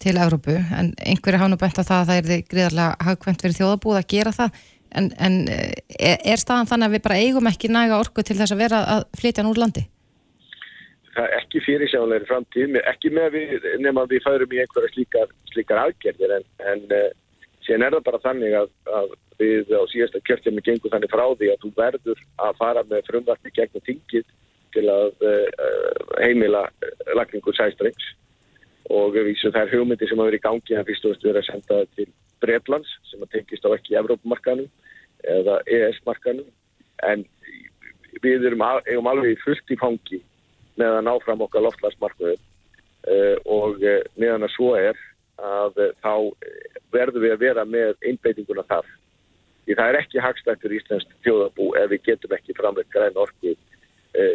til Európu, en einhverju nú bænt á það að það er því gríðarlega hagkvæmt fyrir þjóðabúð að gera það, en, en er, er staðan þannig að við bara eigum ekki næga orku til þess að vera að flytja núr landi? Það er ekki fyrir sjánleiri framtíð, ekki með við, nema við færum í einhverja slíkar, slíkar aðgerðir, en, en síðan er það bara þannig að, að við á síðasta kjörtjum gengur þannig frá því að þú verður að fara með frumvarti gegnum tingið til að uh, heimila lagningu sæstrengs. Og vísum þær hugmyndi sem hafa verið í gangi en fyrst og fyrst verið að senda það til Breitlands sem að tengist á ekki Evrópumarkanum eða ES-markanum en við erum, al erum alveg fullt í fangi með að ná fram okkar loftlagsmarkuðu uh, og uh, meðan að svo er að þá verðum við að vera með einbeitinguna þar því það er ekki hagstættur íslenskt þjóðabú ef við getum ekki framleitt græn orku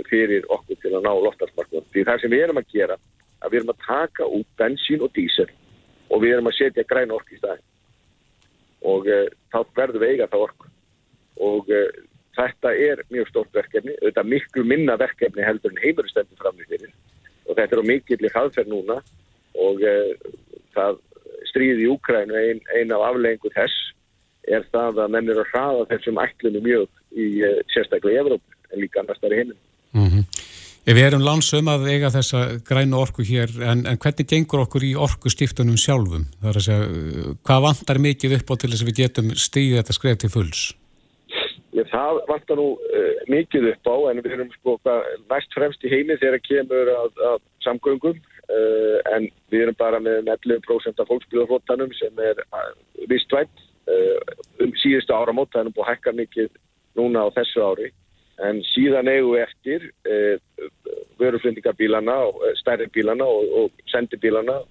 fyrir okkur til að ná loftarsmarknum. Því það sem við erum að gera, að við erum að taka út bensín og dísel og við erum að setja græn orku í staðin. Og uh, þá verðum við eiga það orku. Og uh, þetta er mjög stórt verkefni, þetta er miklu minna verkefni heldur en heimuristendur framlýð fyrir. Og þetta er á mikillir hraðferð núna og uh, það stríði í Úkrænu ein, ein af afleggingu þess er það að menn eru að hraða þessum ætlunum mjög í sérstaklega í Evrópu en líka annars þar í hinnum. Mm -hmm. Við erum lansum að eiga þessa grænu orku hér, en, en hvernig gengur okkur í orku stiftunum sjálfum? Það er að segja, hvað vantar mikið upp á til þess að við getum stíðið þetta skref til fulls? Ég, það vantar nú uh, mikið upp á, en við erum sko næst fremst í heimi þegar kemur að, að samgöngum, uh, en við erum bara með 11% af fólksbyrðarflottanum sem er uh, vistvænt. Um síðustu áramót, það er nú búið að hækka mikið núna á þessu ári. En síðan eigum við eftir eh, vöruflendingabílana, stærri bílana og, og sendibílana.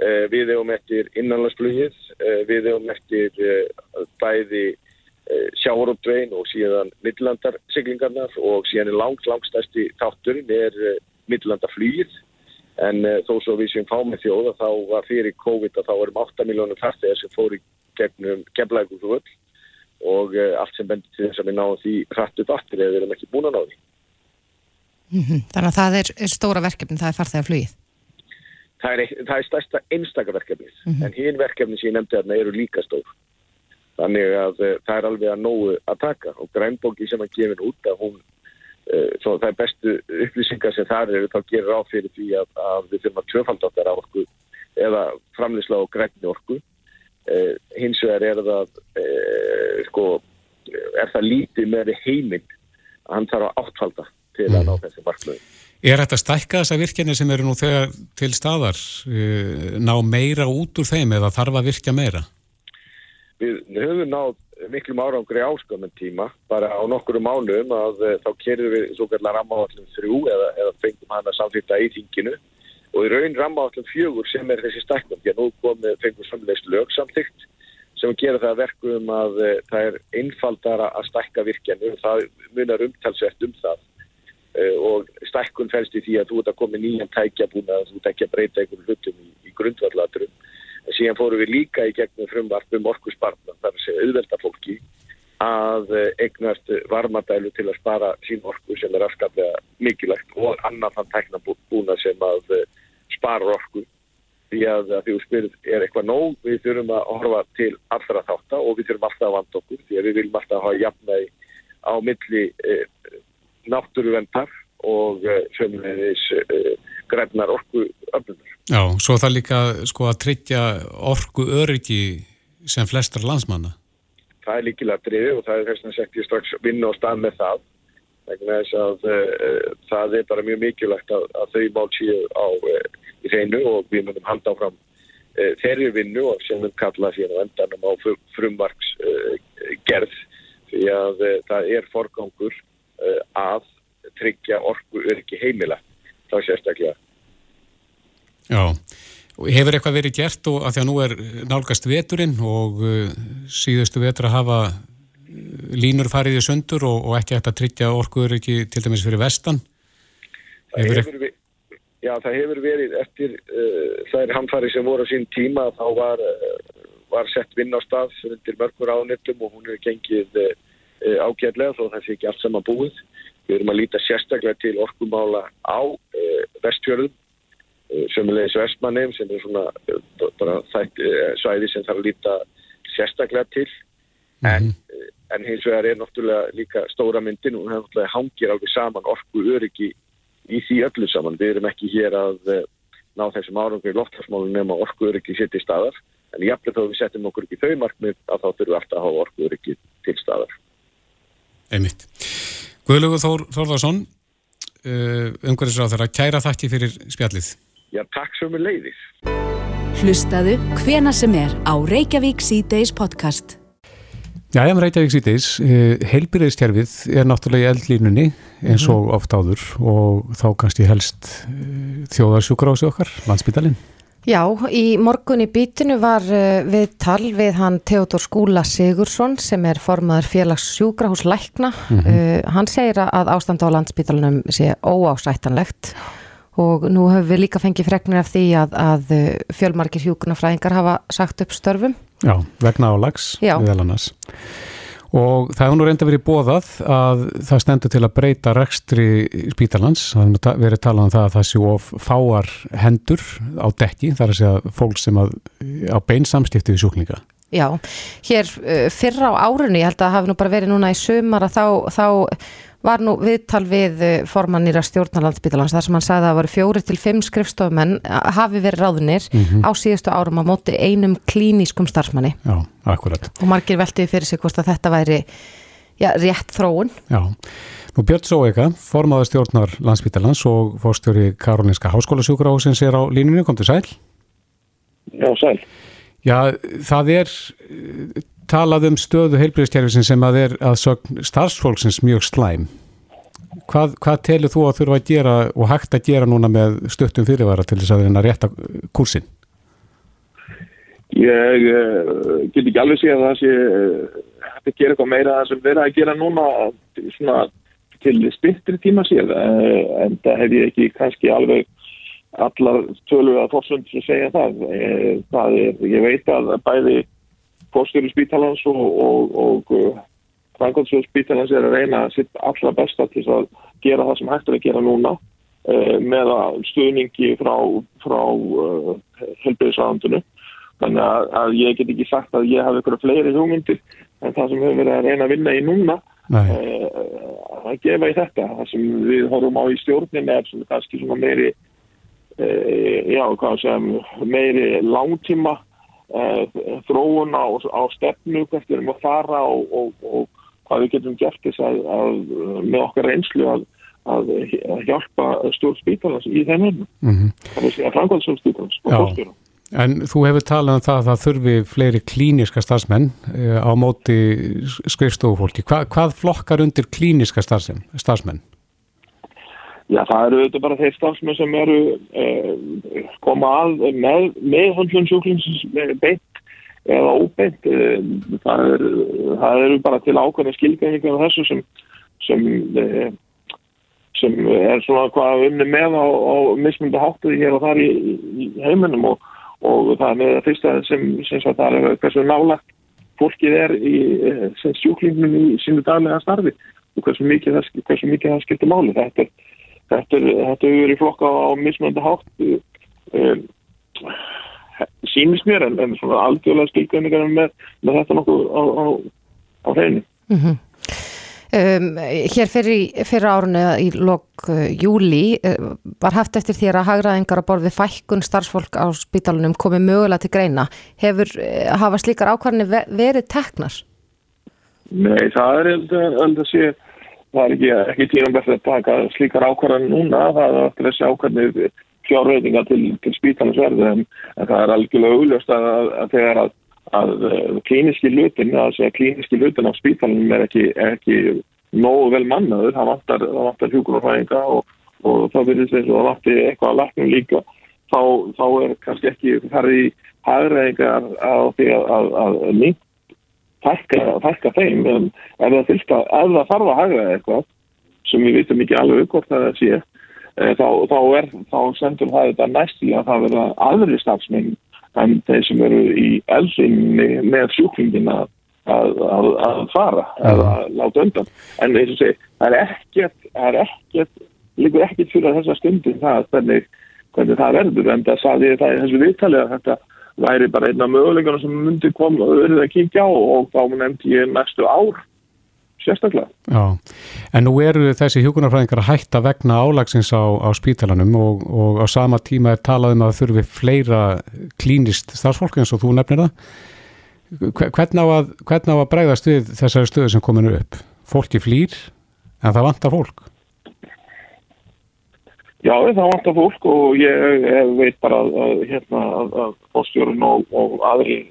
Eh, við eigum eftir innanlandsflugið. Eh, við eigum eftir eh, bæði eh, sjárópdrein og síðan middelandarsiglingarnar og síðan er langt, langstæsti þátturinn er eh, en þó svo við sem fáum með þjóða þá var fyrir COVID að þá erum 8 miljónum færþegar sem fór í gegnum kemlaðið og uh, allt sem bendir til þess að við náum því hratt upp aftur eða við erum ekki búin að ná því. Mm -hmm. Þannig að það er, er stóra verkefni, það er farþegar flugið. Það er, það er stærsta einstakaverkefnið, mm -hmm. en hinn verkefni sem ég nefndi þarna eru líka stór. Þannig að uh, það er alveg að nógu að taka og grænbóki sem að gefin út að hún, svo það er bestu upplýsingar sem það eru, þá gerir áfyrir því að, að við þurfum að tvöfaldáttar á orku eða framleysla og grænni orku. Uh, hins vegar er það, sko, er það lítið með heiminn að hann þarf að áttfalda til að ná þessi markmiði. Er þetta stækka þessa virkjanir sem eru nú þegar til staðar ná meira út úr þeim eða þarf að virkja meira? Við höfum náð miklum árangri áskömmun tíma, bara á nokkuru mánuðum að uh, þá kerðum við svo kallar rammaáallum þrjú eða, eða fengum hana samþýtta í þinginu. Og í raun rammaáallum fjögur sem er þessi stæknum, því að nú komum fengum samleist lög samþýtt sem gera það verkum að uh, það er einfaldara að stækka virkjanu það munar umtalsvert um það. Og stækkun fælst í því að þú ert að koma nýjan tækja búin að þú að breyta einhverjum hlutum í, í grundvallaturum síðan fórum við líka í gegnum frumvarpum orkuspartnan þar að segja auðvelda fólki að eignast varmadælu til að spara sín orku sem er afskaplega mikilvægt og annan þann tækna búna sem að spara orku. Því að því þú spyrir er eitthvað nóg? Við þurfum að horfa til allra þáttar og við þurfum alltaf að vanda okkur því að við viljum alltaf hafa jafnægi á milli eh, náttúruvendar og eh, sömulegis eh, grænar orku öfnunar. Já, svo það líka sko að tryggja orku öryggi sem flestar landsmanna. Það er líkilega driði og það er þess að setja strax vinna á stað með það. Að, uh, það er bara mjög mikilvægt að, að þau mál séu á uh, í hreinu og við munum halda áfram uh, þeirri vinnu og sem við kalla síðan á endanum á frumvarks gerð því að það er forgangur að tryggja orku öryggi heimila þá sérstaklega Já, hefur eitthvað verið gert og að því að nú er nálgast veturinn og uh, síðustu vetur að hafa uh, línur farið í sundur og, og ekki að tryggja orkuður ekki til dæmis fyrir vestan? Það hefur, hefur verið, já, það hefur verið eftir uh, þær hamfari sem voru á sín tíma þá var, uh, var sett vinn á stað undir mörgur ánittum og hún hefur gengið uh, ágæðlega þó það sé ekki allt saman búið. Við erum að líta sérstaklega til orkumála á vestfjörðum sömulegis Vestmannheim sem er svona eh, bara þætt eh, svæði sem þarf að líta sérstaklega til mm -hmm. en, eh, en hins vegar er náttúrulega líka stóra myndin og það hangir alveg saman orku öryggi í því öllu saman. Við erum ekki hér að ná þessum árangur í lofthagsmálun nema orku öryggi sitt í staðar en jáfnveg þó við setjum okkur ekki þau markmið að þá þurfum við alltaf að hafa orku öryggi til staðar. Einmitt. Guðlugur Þór Þórðarsson umhverfisráð þar að kæra þakki fyrir spjallið. Já, takk sem er leiðis. Hlustaðu hvena sem er á Reykjavík C-Days podcast. Já, ég með Reykjavík C-Days. Eh, Heilbyrðistjærfið er náttúrulega í eldlínunni eins og mhm. oft áður og þá kannski helst eh, þjóðarsjúkur á sig okkar, landsbytalinn. Já, í morgun í bítinu var eh, við tal við hann Theodor Skúla Sigursson sem er formaður félags sjúkrahús Lækna. Mm -hmm. uh, hann segir að ástand á landsbytalinum sé óásættanlegt og nú höfum við líka fengið fregnir af því að, að fjölmarkir hjúkunarfræðingar hafa sagt upp störfum. Já, vegna álags við annars. Og það hefur nú reynda verið bóðað að það stendur til að breyta rekstri spítalans. Það hefur verið talað um það að það séu of fáar hendur á dekki, þar að segja fólk sem að, á beinsamstifti við sjúklinga. Já, hér uh, fyrra á árunni, ég held að það hafi nú bara verið núna í sömar að þá, þá var nú viðtal við eh, formannir að stjórnalandsbytalans þar sem hann sagði að það voru fjóri til fimm skrifstofumenn eh, hafi verið ráðunir mm -hmm. á síðustu árum á móti einum klínískum starfsmanni. Já, akkurat. Og margir veltiði fyrir sig hvort að þetta væri já, rétt þróun. Já, nú Björn Sóeika, formadur stjórnar landsbytalans og fórstjóri Karolinska Háskólasjúkurásins er á línunni, kom til sæl. Já, sæl. Já, það er talað um stöðu heilbríðstjærfisin sem að er að starfsfólksins mjög slæm. Hvað, hvað telur þú að þurfa að gera og hægt að gera núna með stöttum fyrirvara til þess að reyna að rétta kursin? Ég uh, get ekki alveg segja að það sé uh, hægt að gera eitthvað meira sem vera að gera núna svona, til spittri tíma síðan uh, en það hef ég ekki kannski alveg allar tölur að fórsund sem segja það. það er, ég veit að bæði fórstjóri spítalans og, og, og uh, frænkvæmsfjóð spítalans er að reyna sitt allra besta til að gera það sem hægt er að gera núna uh, með stuðningi frá, frá uh, helbriðsraðandunu. Þannig að, að ég get ekki sagt að ég hafi ykkur fleiri hugmyndir en það sem hefur verið að reyna að vinna í núna uh, að gefa í þetta. Það sem við horfum á í stjórnin er kannski meiri uh, já, sem meiri langtíma þróun á, á stefnu hvert við erum að fara og, og, og hvað við getum gert þess að, að með okkar reynslu að, að hjálpa stjórn spítalans í þeim. Mm -hmm. Er að framkvæmsum spítalans og Já. fórstjóra. En þú hefur talað um það að það þurfi fleiri klíniska starfsmenn eh, á móti skrifstofufólki. Hva, hvað flokkar undir klíniska starfsmenn? Já, það eru auðvitað bara þeir starfsmenn sem eru eh, koma að með, með höndlun sjúklings beint eða óbeint. Eh, það, er, það eru bara til ákveðna skilgæningar af þessu sem, sem, eh, sem er svona hvað unni með á, á mismundu háttuði hér og þar í, í heiminum og, og það er með það fyrsta sem, sem sagt, það er hversu nálagt fólkið er í eh, sem sjúklingnum í sínu daglega starfi og hversu mikið það, hversu mikið það skiptir máli. Þetta er Þetta, þetta hefur verið flokka á mismönda hátt um, sínist mér en, en svona algjörlega skilgjöningar með, með þetta nokkuð á, á, á hreinu. Mm -hmm. um, hér fyrir, árunni í lok uh, júli uh, var haft eftir þér að hagraðingar að borði fækkun starfsfólk á spítalunum komið mögulega til greina. Hefur uh, hafa slíkar ákvarðinni ve verið teknar? Nei, það er held að sé það er ekki, ekki tímabært að taka slíkar ákvarðan núna, það er eftir þessi ákvarðanir fjárreitinga til, til spítalans en, en það er algjörlega augljóst að, að, að þegar að, að klíniski lutin, að segja klíniski lutin á spítalanum er ekki, er ekki nógu vel mannaður, það vantar, vantar hjúkunarfæðinga og, og það verður þess að það vantar eitthvað að laknum líka. Þá, þá er kannski ekki farið í hagreitingar á því að, að mynd fækka, fækka þeim en ef það, fylgta, ef það þarf að hagra eitthvað sem við veitum ekki alveg hvort það sé e, þá, þá, er, þá sendur það þetta næst í að það verða aðri stafsmenn en þeir sem eru í elsinni með sjúklingin að, að, að, að fara eða láta undan. En eins og segi, það er ekkert er ekkert, líkur ekkert fyrir þessa stundin það hvernig, hvernig það verður en það saði það í þessu viðtali að þetta væri bara einn af möguleikunum sem myndi koma og verið að kíkja á og þá nefndi ég næstu ár sérstaklega. Já, en nú eru þessi hjókunarfræðingar að hætta vegna álagsins á, á spítalanum og, og á sama tíma er talað um að þurfi fleira klínist starfsfólk eins og þú nefnir það. Hvern á að, hvern á að bregðast við þessari stöðu sem kominu upp? Fólki flýr en það vantar fólk? Já, það vantar fólk og ég, ég veit bara að, að, hérna, að, að fórstjórun og, og aðri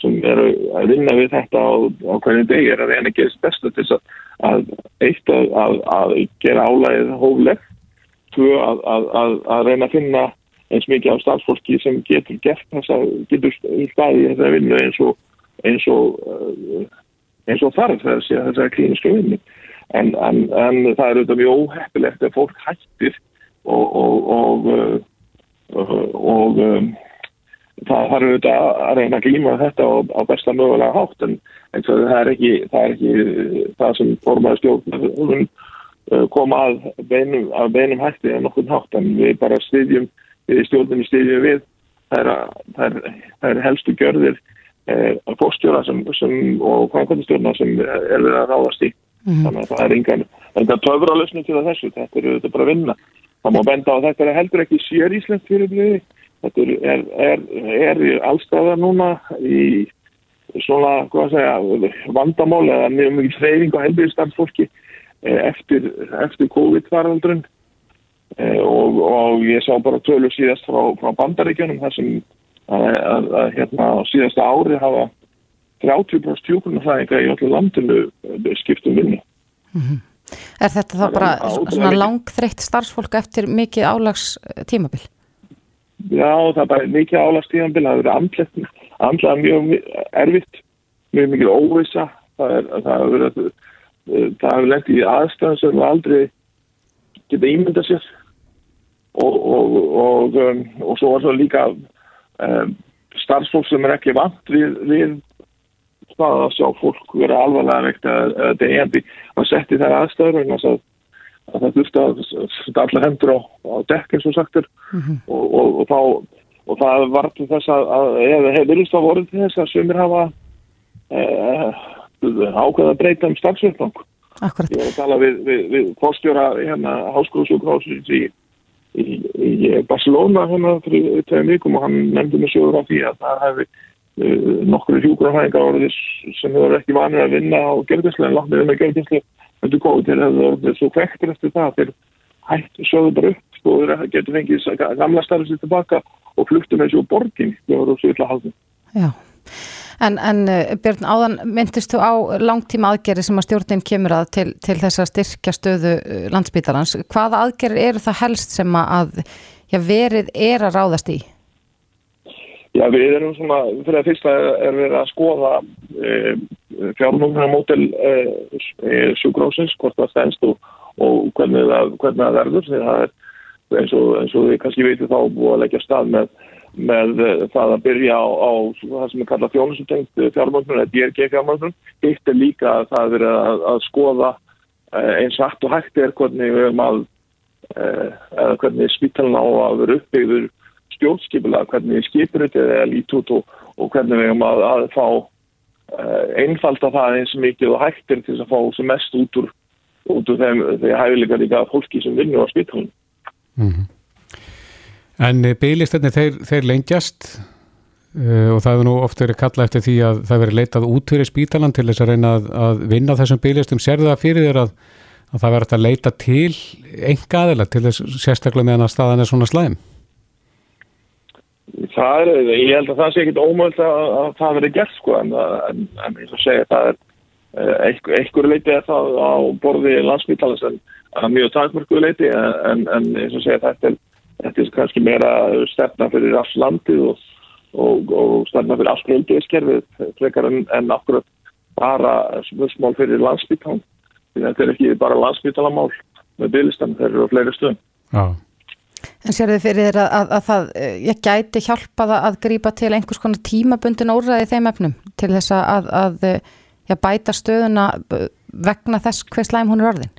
sem eru að vinna við þetta á, á hvernig degi er að reyna að gera bestu til þess að eitt að gera álæðið hóflegt, tvö að reyna að finna eins mikið af starfsfólki sem getur gert þess að getur staðið þessa vinnu eins og eins og, eins og þarf þessi, þessari klíniska vinnu. En, en, en það er auðvitað mjög óheppilegt að fólk hættir og og, og, og, og um, það þarf auðvitað að reyna að glíma þetta á, á besta mögulega hátt. En, en það, er ekki, það er ekki það sem formaði stjórn koma að beinum, að beinum hætti en nokkur hátt. En við bara styrjum stjórnum styrjum við. Það er, það er, það er helstu gjörðir eh, fórstjóra sem, sem, og kvæmkvæmstjórna sem er við að ráðast í. Mm -hmm. þannig að það er engan, töfralösning til þessu, þetta er auðvitað bara að vinna Það má benda á að þetta er heldur ekki sér íslenskt fyrirbliði. Þetta er, er, er, allstaða núna í svona, hvað að segja, vandamáli eða mjög mjög freyring á helbiðistansfólki eftir, eftir COVID-varaldrun og, og ég sá bara tölur síðast frá, frá bandaríkjunum þar sem að, að, að hérna á síðasta ári hafa 30% tjókunarfæðinga í öllu landinu skiptum vinni. Mm -hmm. Er þetta þá bara svona langþreytt starfsfólk eftir mikið álags tímabil? Já, það er bara mikið álags tímabil, það verið andlega mjög erfitt, mjög mikið óvisa, það hefur verið, það hefur lengt í aðstæðan sem aldrei geta ímynda sér og, og, og, um, og svo er það líka um, starfsfólk sem er ekki vant við, við það að sjá fólk vera alvarlega veikt eða degjandi að setja þær aðstæður vegna að, að það þurfti að setja allar hendur á, á dekk eins og sagtur og, og, og, þá, og það var til þess að, að eða hefur viljast að voru til þess að sömur hafa eh, ákveða að breyta um starfsveitlang Akkurat. Ég var að tala við, við, við fórstjóra hérna háskólusjúkrahúsins í, í, í Barcelona hérna fyrir tveim vikum og hann nefndi mig sögur á því að það hefði nokkru hjúkrafæðingar orðið sem hefur ekki vanið að vinna á gerðislu en látnið með gerðislu þetta góð til að það er svo kvektur eftir það þeir hættu sögðu bara upp og þeir getur fengið gamla starfið sér tilbaka og fluttum þessu úr borgin þegar það voru svo illa haldin. Já. En, en uh, Björn, áðan myndist þú á langtíma aðgerri sem að stjórnin kemur að til, til þess að styrkja stöðu uh, landsbítalans. Hvaða aðgerri eru það helst sem að já, verið er að ráðast í? Já, við erum svona, fyrir að fyrsta er við að skoða e, fjármögnarmótel e, e, sjúkrósins, hvort það stendst og, og hvernig, það, hvernig það verður. Það er eins og, eins og við kannski veitum þá búið að leggja stað með með það að byrja á, á það sem er kallað þjónusutengt fjármögnun eða DRG fjármögnun. Eitt er líka að það er að, að skoða eins hægt og hægt er hvernig við erum að eða hvernig spítalna á að vera uppbyggður stjórnskipilega, hvernig skipurutið er að líti út og, og hvernig við erum að, að fá einfalda það eins mikið og hægtir til að fá sem mest út úr, út úr þeim þegar hæfilega líka fólki sem vinnur á spítalunum. Mm -hmm. En byggilistarnir þeir, þeir lengjast uh, og það hefur nú oft verið kallað eftir því að það verið leitað út fyrir spítalan til þess að reyna að, að vinna þessum byggilistum. Serðu það fyrir þér að, að það verið að leita til enga aðeila til þess sérstaklega meðan að staðan er svona slæm? Það er, ég held að það sé ekkit ómöld að, að það verið gert sko en, en, en eins og segja það er einhver, einhver leiti er það á borði landsmítalans en mjög takmörku leiti en, en eins og segja þetta er þetta er kannski meira stefna fyrir alls landið og, og, og stefna fyrir alls heildiðiskerfið frekar en, akkurat bara smörsmál fyrir landsbyttan þetta er ekki bara landsbyttalamál með byggistan, þeir eru á fleiri stöðum Já. En sér þið fyrir þér að, að, að það ég gæti hjálpað að grípa til einhvers konar tímabundin óræði þeim efnum til þess að, að já, bæta stöðuna vegna þess hver slæm hún er orðin?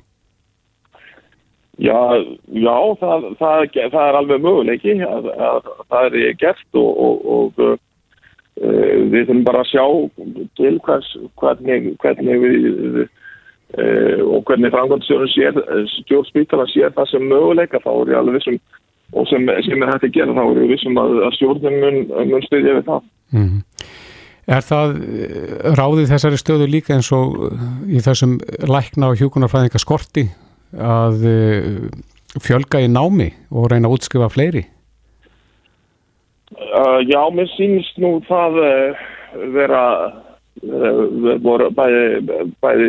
Já, já það, það, það er alveg möguleiki að, að það er gert og, og, og við þurfum bara að sjá til hvers, hvernig, hvernig við og hvernig framkvæmstjórn stjórnspítala sér það sem möguleika þá er ég alveg vissum og sem, sem er hægt að gera þá er ég vissum að, að stjórnum mun, mun stuðja við það. Mm -hmm. Er það ráðið þessari stöðu líka eins og í þessum lækna og hjúkunarfræðinga skorti að fjölga í námi og reyna að útskrifa fleiri? Uh, já, mér sínist nú það uh, vera uh, voru bæði, bæði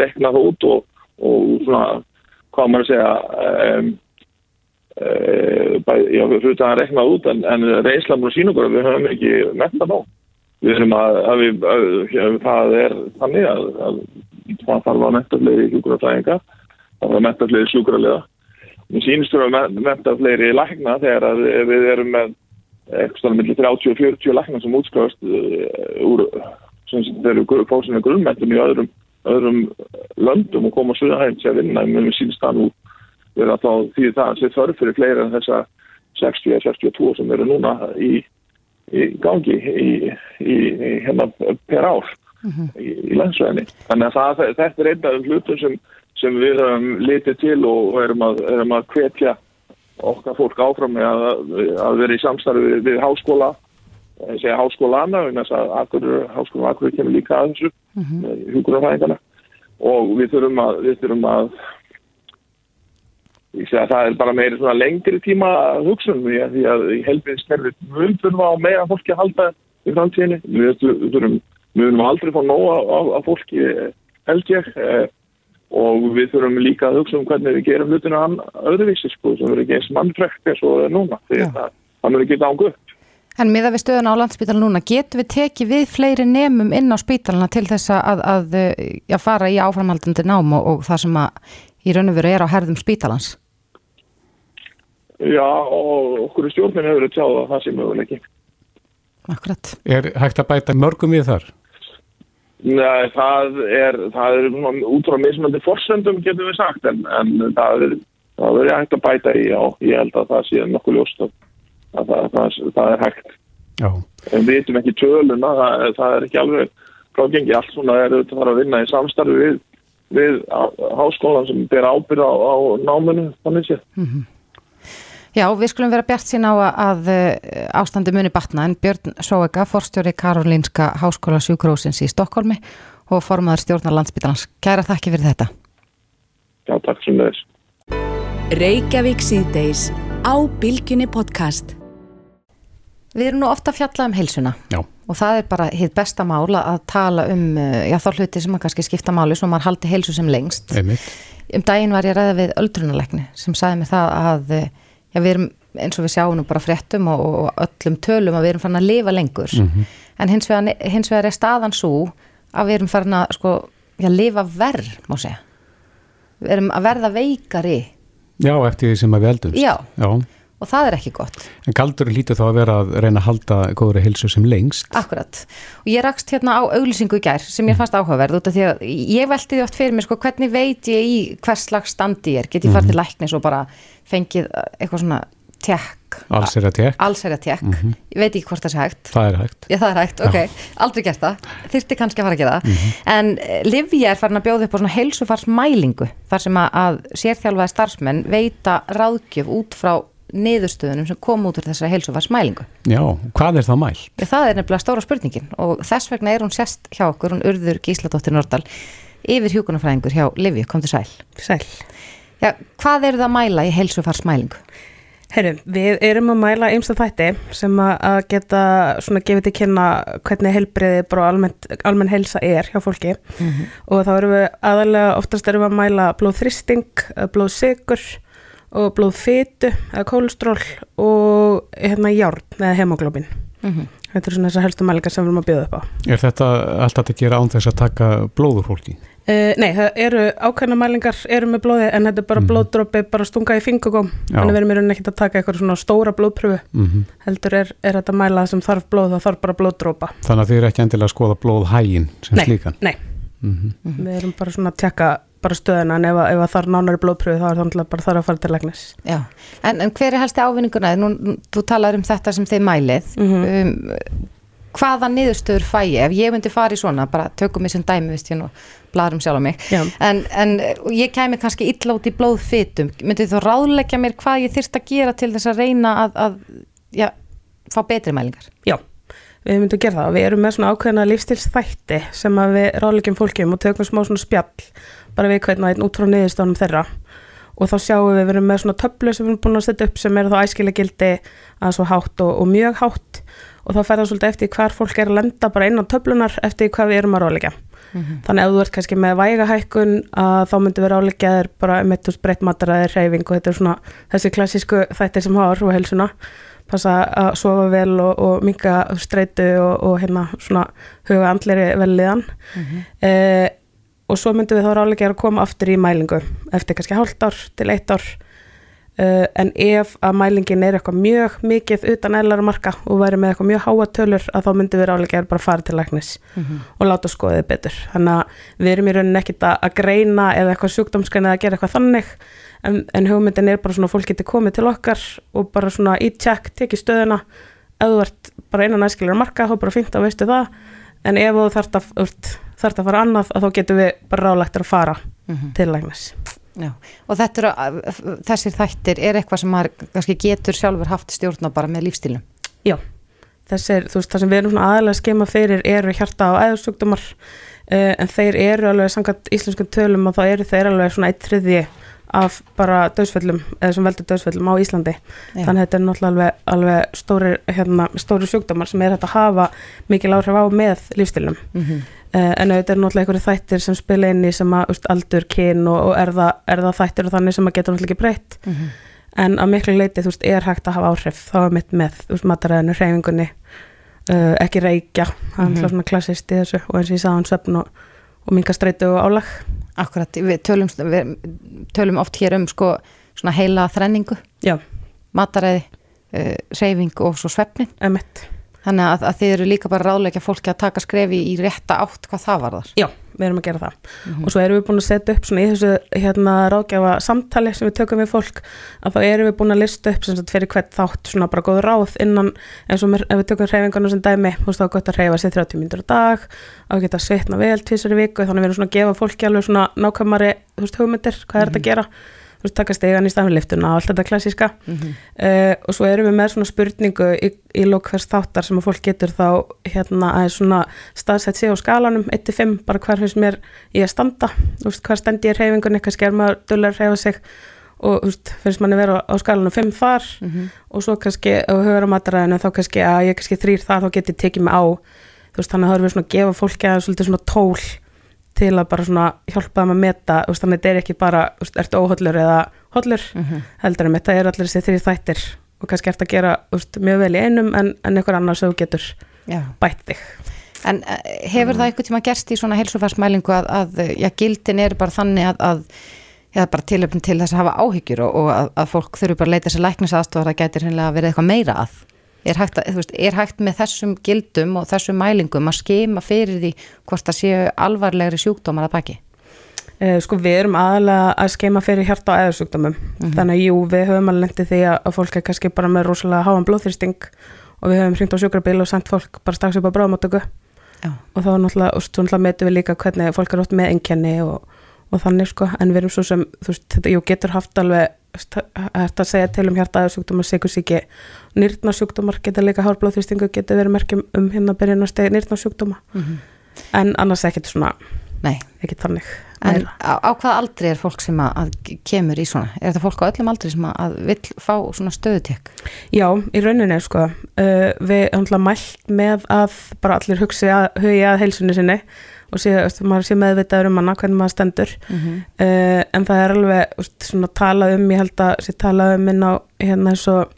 reknað út og, og svona, hvað maður segja um, já, við fyrir það að reknað út en, en reynslan múið sín okkur við höfum ekki metta ná við erum að, að, við, að það er þannig að, að það þarf að metta fleiri hjúkuraflæðinga það var metta fleiri sjúkralega. Mér sínist þú að metta fleiri lækna þegar við erum með eitthvað með 30 og 40 lækna sem útskrifast uh, úr þeir eru fóksinu grunnmettum í öðrum, öðrum löndum og koma svo hægt sér að vinna en mér sínist það nú verið að þá því það sé þörf fyrir fleiri en þessa 60-62 sem eru núna í, í gangi í, í, í hérna per ár mm -hmm. í landsveginni. Þannig að það, þetta er einn af hlutum sem sem við höfum litið til og erum að, erum að hvetja okkar fólk áfram með að, að vera í samstarfi við, við háskóla, segja háskólana, þess að akkur, háskóla akkur kemur líka að þessu, mm -hmm. hugurafæðingana og við þurfum að, við þurfum að ég segja að það er bara meiri svona lengri tíma hugsun því að, að í helbiðskerfið við þurfum að meira fólki að halda í framtíðinni, við þurfum aldrei fá nóga af fólki held ég og við þurfum líka að hugsa um hvernig við gerum hlutinu öðruvísi sko, sem verður ekki eins mannfrekt eins og núna, því að það verður ekki ángu upp. En miða við stöðuna á landspítal núna, getur við tekið við fleiri nemum inn á spítalina til þess að, að, að fara í áframhaldandi nám og, og það sem að í raun og veru er á herðum spítalans? Já, og okkur í stjórninu hefur við tjáð að það sé möguleiki. Akkurat. Er hægt að bæta mörgum við þar? Nei, það er, það er út frá mismöndi forsendum getum við sagt en, en það er það er hægt að bæta í og ég held að það sé nokkuð ljóst að, að það, það, það er hægt Já, en við veitum ekki töluna það, það er ekki alveg frágengi allt svona er auðvitað að fara að vinna í samstarfi við, við háskólan sem ber ábyrð á, á náminu þannig sé Já, við skulum vera bjart sín á að, að eh, ástandi muni batna en Björn Sóega, forstjóri Karolinska Háskóla sjúkrósins í Stokkólmi og formaður stjórnar landsbytalans. Kæra þakki fyrir þetta. Já, takk sem þess Reykjavík síðdeis á Bilginni podcast. Við erum nú ofta að fjalla um heilsuna já, og það er bara hitt besta mála að tala um, eh, já þá hluti sem að kannski skipta máli svo maður haldi heilsu sem lengst. einmitt. Um daginn var ég að ræða við öldrunarleikni sem sagði mig það að eh, já, við erum eins og við sjáum nú bara fréttum og, og öllum tölum að við erum farin að lifa lengur en hins vegar, hins vegar er staðan svo að við erum farin að sko, já, lifa verð, má segja. Við erum að verða veikari Já, eftir því sem að við eldumst. Já. Já. Og það er ekki gott. En galdurinn lítur þá að vera að reyna að halda góðri hilsu sem lengst. Akkurat. Og ég rakst hérna á auglýsingu í gær sem ég fannst áhugaverð út af því að ég velti því oft fyrir mér sko hvernig veit ég í hvers slags standi ég er. Get ég farið til læknis og bara fengið eitthvað svona tekk. Alls er að tek. Alls er að tekk. Ég veit ekki hvort það sé hægt. Það er hægt. Já, það er hægt, ok. Aldrei gert það. Þyrfti kannski að fara að gera það. En Livja er farin að bjóða upp á svona heilsufarsmælingu þar sem að, að sérþjálfaði starfsmenn veita ráðgjöf út frá niðurstöðunum sem kom út úr þessari heilsufarsmælingu. Já, hvað er það mæl? Það er nefnilega stóra spurningin og þess vegna er hún sérst hjá okkur, hún urður Gísladóttir Nordal, yfir hjúkunarfræðingur hjá Livju, kom til sæl. Sæl. Já, hvað eru það að mæla í heilsufarsmælingu? Herru, við erum að mæla einsta þætti sem að að geta svona gefið til kynna hvernig heilbriði bara almenn, almenn heilsa er hjá fólki og þá erum við aðalega oftast erum við að mæla blóðþristing, blóðsigur og blóðfitu eða kólestról og hérna járn eða hemoglobin. Þetta er svona þessar helstu mælingar sem við erum að bjóða upp á. Er þetta allt hægt að gera án þess að taka blóður fólki? Uh, nei, það eru ákveðna mælingar eru með blóði en þetta er bara blóðdrópi bara stunga í fingugóm þannig við erum í rauninni ekkert að taka eitthvað svona stóra blóðpröfu Mm heldur er, er þetta að mæla það sem þarf blóð það þarf bara blóðdrópa Þannig að þið eru ekki endilega að skoða blóðhægin sem nei, slíkan. nei, Mm við erum bara svona að tjekka bara stöðuna en ef, ef að þarf nánari blóðpröfu þá er það náttúrulega bara þarf að fara til læknis Já, en, en hver er helsti ávinninguna? Nú, þú talar um þetta sem þið mælið. um, hvaða niðurstöður fæ ég? Ef ég myndi fara í svona, bara tökum mig sem dæmi, veist ég nú, bladur um sjálf á mig. En, en ég kæmi kannski illa út í blóðfitum. Myndið þú ráðleggja mér hvað ég þyrst að gera til þess að reyna að, að já, fá betri mælingar? Já, við myndum að gera það. Við erum með svona ákveðna lífstilsþætti sem að við ráðleggjum fólkjum og tökum smá svona spjall bara við hvernig einn út frá niðurstofunum þeirra og þá sjáum við, við erum með svona töflu sem við erum búin að setja upp sem er þá æskilega gildi að svo hátt og, og mjög hátt og þá fer það svolítið eftir hvar fólk er að lenda bara inn á töflunar eftir hvað við erum að ráðleggja. Þannig ef þú ert kannski með vægahækkun að þá myndum við ráðleggja þér bara passa að sofa vel og, og minga streitu og, og hérna svona huga andleri velliðan eh, og svo myndum við þá ráðleggja þér að koma aftur í mælingu eftir kannski hálft ár til eitt ár. Uh, en ef að mælingin er eitthvað mjög mikið utan eðlar marka og væri með eitthvað mjög háa tölur að þá myndum við ráðleggja þér bara að fara til læknis og láta skoða þið betur. Þannig að við erum í rauninni ekkit að, að greina eða eitthvað sjúkdómsgreina eða að gera eitthvað þannig en, en hugmyndin er bara svona fólk geti komið til okkar og bara svona í tjekk, tekið stöðuna. Ef þú ert bara innan æskilega marka þá bara fínt að veistu það. En ef þú þarft að, þarft að fara annað að þá getum við bara ráðlegt að fara til læknis. Já, og þetta eru, þessir þættir er eitthvað sem maður kannski getur sjálfur haft stjórn á bara með lífstílum. Já, þessir, þú veist, það sem við erum svona aðalega að skema fyrir eru hjarta og æðursjúkdómar uh, en þeir eru alveg samkvæmt íslenskum tölum og þá eru þeir alveg svona eitt þriðji af bara döðsföllum eða sem veldur döðsföllum á Íslandi Já. þannig að þetta er náttúrulega alveg, alveg stóri, hérna, stóri sjúkdómar sem er hægt að hafa mikil áhrif á með lífstilum Mm Uh, en auðvitað er náttúrulega einhverju þættir sem spila inn í sem að úst, aldur, kyn og, og erða, erða þættir og þannig sem að geta náttúrulega ekki breytt Mhm. en að miklu leiti þú veist er hægt að hafa áhrif þá er mitt með mataræðinu, hreyfingunni uh, ekki reykja það er Mhm. náttúrulega svona klassist í þessu og eins og ég sagði hann söfn og, og minga streitu og álag Akkurat, við tölum, við tölum oft hér um sko svona heila þrenningu, já, mataræði, uh, reyfing og svo svefnin. Þannig að, að þið eru líka bara ráðleika fólki að taka skrefi í rétta átt hvað það var þar. Já, við erum að gera það. Og svo erum við búin að setja upp svona í þessu hérna ráðgjafa samtali sem við tökum við fólk að þá erum við búin að lista upp sem sagt fyrir hvert þátt svona bara góð ráð innan eins og ef við tökum hreyfingarna sem dæmi þú veist þá er gott að hreyfa sér 30 mínútur á dag að geta svitna vel tvisar í viku þannig við erum svona að gefa fólki alveg svona nákvæmari þú veist hugmyndir, hvað er þetta að gera veist taka stegan í staðan liftuna og allt þetta klassíska. Uh, og svo erum við með svona spurningu í, í lókvers þáttar sem að fólk getur þá hérna að svona staðsett sig á skalanum 1-5 bara hvar finnst mér ég standa? Veist hvað stendi ég reyfingunni, kannski er maður að reyfa sig. Og finnst manni vera á, á skalanum 5 þar. Og svo kannski ef við höfum matræðinu þá kannski að ég kannski þrýr þar þá get ég tekið mig á. Þú veist þannig að það erum við svona að gefa fólki að svolítið svona tól til að bara svona hjálpa þeim að meta veist, þannig að þetta er ekki bara, veist, ertu óhollur eða hollur, heldur en þetta er allir þessi þrý þættir og kannski ert að gera veist, mjög vel í einum en, en einhver annar sem þú getur Já. bætt þig. En eh, hefur það eitthvað tíma gerst í svona heilsufarsmælingu að, að já, gildin er bara þannig að, að já, bara tilöfn til þess að hafa áhyggjur og, og að, að fólk þurfi bara að leita sér læknisaðstofar að gæti hreinlega verið eitthvað meira að er hægt, að, veist, er hægt með þessum gildum og þessum mælingum að skema fyrir því hvort það séu alvarlegri sjúkdómar að baki? Eh, Sko við erum aðalega að skeima fyrir hjarta og eðursjúkdómum þannig að jú, við höfum alveg lendið því að fólk er kannski bara með rosalega háan blóðþyrsting og við höfum hringt á sjúkrabíl og sendt fólk bara strax upp á bráðmáttöku og þá náttúrulega, náttúrulega metum við líka hvernig fólk er oft með einkenni og, og þannig sko, en við erum svo sem þú veist, þetta, jú, getur haft alveg hægt að segja til um hjarta eðursjúkdómar sikursíki, nýrnarsjúkdómar geta líka hár blóðþyrstingu, geta verið merkjum um byrjun að stegi nýrnarsjúkdóma en annars ekkert svona Nei. ekkert þannig En á, á hvað aldri er fólk sem að, kemur í svona? Er þetta fólk á öllum aldri sem að, vill fá svona stöðutek? Já, í rauninni sko uh, við höfum alltaf mælt með að bara allir hugsi að, hugi að heilsunni sinni og sé, veist, maður sé meðvitaður um hana hvernig maður stendur Mhm. uh, en það er alveg veist, svona talað um, ég held að sé talað um inn á hérna eins og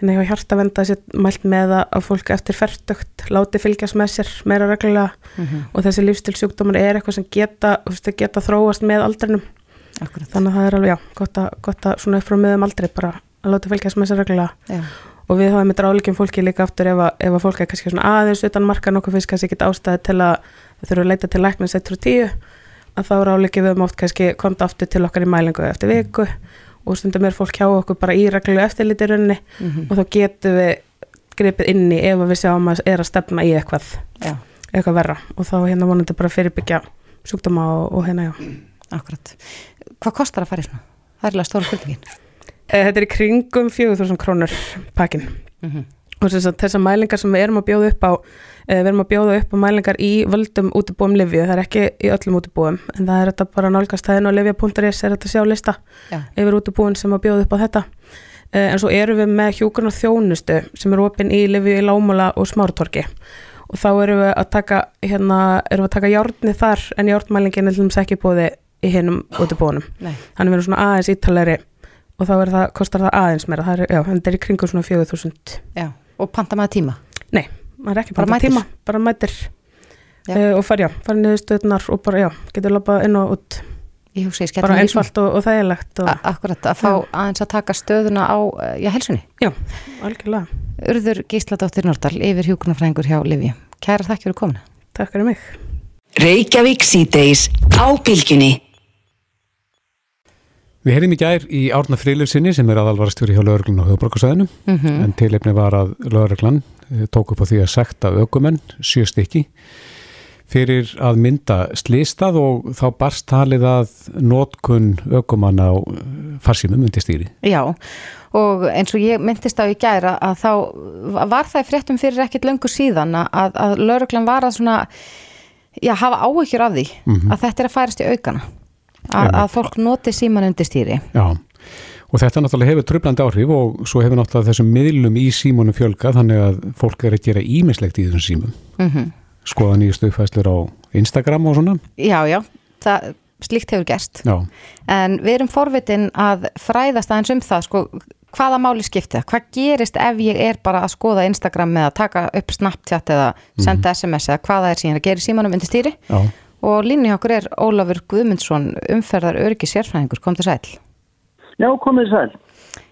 hérna hjá hjartavenda sé mælt með að, fólk eftir færtugt láti fylgjast með sér meira reglulega Mhm. og þessi lífstilsjúkdómar er eitthvað sem geta, veist, geta þróast með aldrinum Akkurat. þannig að það er alveg, já, gott að, gott að svona upp frá miðum aldrei bara að láta fylgjast með sér reglulega Já. og við hafa með dráleikum fólki líka aftur ef að, ef að fólk er kannski svona aðeins utan marka nokkuð fyrst kannski ekki ástæði til að við þurfum að leita til læknins 1 frá 10 að þá ráleikum við um oft kannski konta aftur til okkar í mælingu eftir viku og stundum er fólk hjá okkur bara í reglulegu eftirliti runni Mhm. og þá getum við gripið inn í ef við sjáum að er að stefna í eitthvað Já. eitthvað verra og þá hérna vonandi bara fyrirbyggja sjúkdóma og, og hérna já Akkurat. Hvað kostar að fara í svona? Það er alveg stóra spurningin. Eh, Þetta er í kringum 4000 krónur pakkin Mhm. og þess að þessar mælingar sem við erum að bjóða upp á við erum að bjóða upp á mælingar í völdum útibúum Livju, það er ekki í öllum útibúum en það er þetta bara nálgast. Inn á livja.is er þetta sjá lista Já. yfir útibúin sem að bjóða upp á þetta. Eh, en svo erum við með hjúkurna þjónustu sem er opinn í Livju í Lámúla og Smártorki og þá erum við að taka hérna, erum við að taka járni þar en járnmælingin er til dæmis ekki búið í hinnum útibúinum þannig við erum svona aðeins ítalegri og þá það, kostar það aðeins meira. Það er, já, er í kringum svona 4000 Já. Og panta maður tíma? Nei, maður er ekki Bara tíma, bara mætir Já. uh, og fara, já, fara niður stöðnar og bara, já, getur labbað inn og út hugsa bara einfalt og, og þægilegt og, Akkurat, að fá aðeins að taka stöðuna á, eh, já, helsunni. Já, algjörlega Urður Gísladóttir Nordal, yfir hjúkunarfræðingur hjá Livi. Kæra þakk fyrir komuna. Takk fyrir mig Reykjavík síðdeis á bylgjunni. Við heyrðum í gær í Árna Frilufsinni sem er aðalvarastjóri hjá lögreglun á höfuborgarsæðinu Mhm. en tilefni var að lögreglan eh, tók upp á því að sekta aukumenn, sjö stykki fyrir að mynda slistað og þá barst talið að notkun aukumann á farsímum undir stýri. Já, og eins og ég myndist á í gæra að þá var það fréttum fyrir ekkit löngu síðan að, að lauruglan var að svona, já, hafa áhyggjur af því Mhm. að þetta er að færast í aukana. Að, að fólk noti síman undir stýri. Já, og þetta náttúrulega hefur tröflandi áhrif og svo hefur náttúrulega þessum miðlum í símunum fjölga þannig að fólk er að gera ímislegt í þessum símum. Mm Skoða nýjustu uppfæslur á Instagram og svona. Já, já, það, slíkt hefur gerst. Já, En við erum forvitin að fræðast aðeins um það, sko, hvaða máli skipti það? Hvað gerist ef ég er bara að skoða Instagram með að taka upp Snapchat eða senda SMS eða hvaða er síðan að gera í símanum undir stýri? já. Og línni hjá okkur er Ólafur Guðmundsson, umferðar öryggi sérfræðingur, kom til sæl. Já, komið sæl.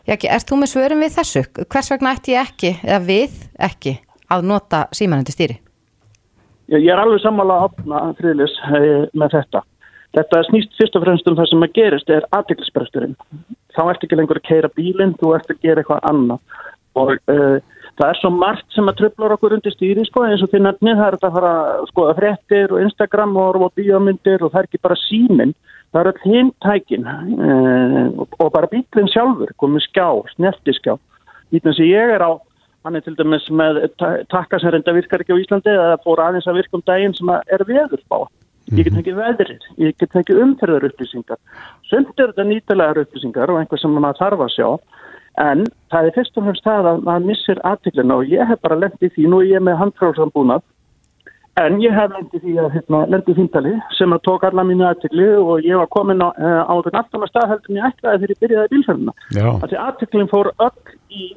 Já, ekki, ert þú með svörum við þessu? Hvers vegna ætti ég ekki, eða við ekki, að nota símanandi stýri? Já, ég er alveg sammála að opna friðlis eh, með þetta. Þetta snýst fyrst og fremst um það sem að gerist er aðtiklisbresturinn. Þá ert ekki lengur að keira bílinn, þú ert að gera eitthvað annað. Og uh, það er svo margt sem að tröflar okkur undir stýri, sko, eins og því nefnið, það er að fara að skoða frettir og Instagram og, og bíómyndir og það er ekki bara síminn. Það er all hinn tækin uh, og bara bílinn sjálfur, komið skjá, sneltiskjá. Bílinn sem ég er á hann er til dæmis með takka sem reynda virkar ekki á Íslandi eða fór aðeins að virka um daginn sem er veðurspá. Ég get ekki veðrið, ég get ekki umferðar upplýsingar. Sumt er þetta nýtilegar upplýsingar og einhver sem maður þarf að sjá en það er fyrst og fremst það að maður missir aðtiklina og ég hef bara lendið því, nú er ég með handfrálsambúnað en ég hef lendið því að hérna, lendið þýntali sem að tók alla mínu aðtikli og ég var komin á, á þenn aftan að staðhaldum ég ætlaði þegar ég byrjaði bílferðina. Þannig að aðtiklinn fór öll í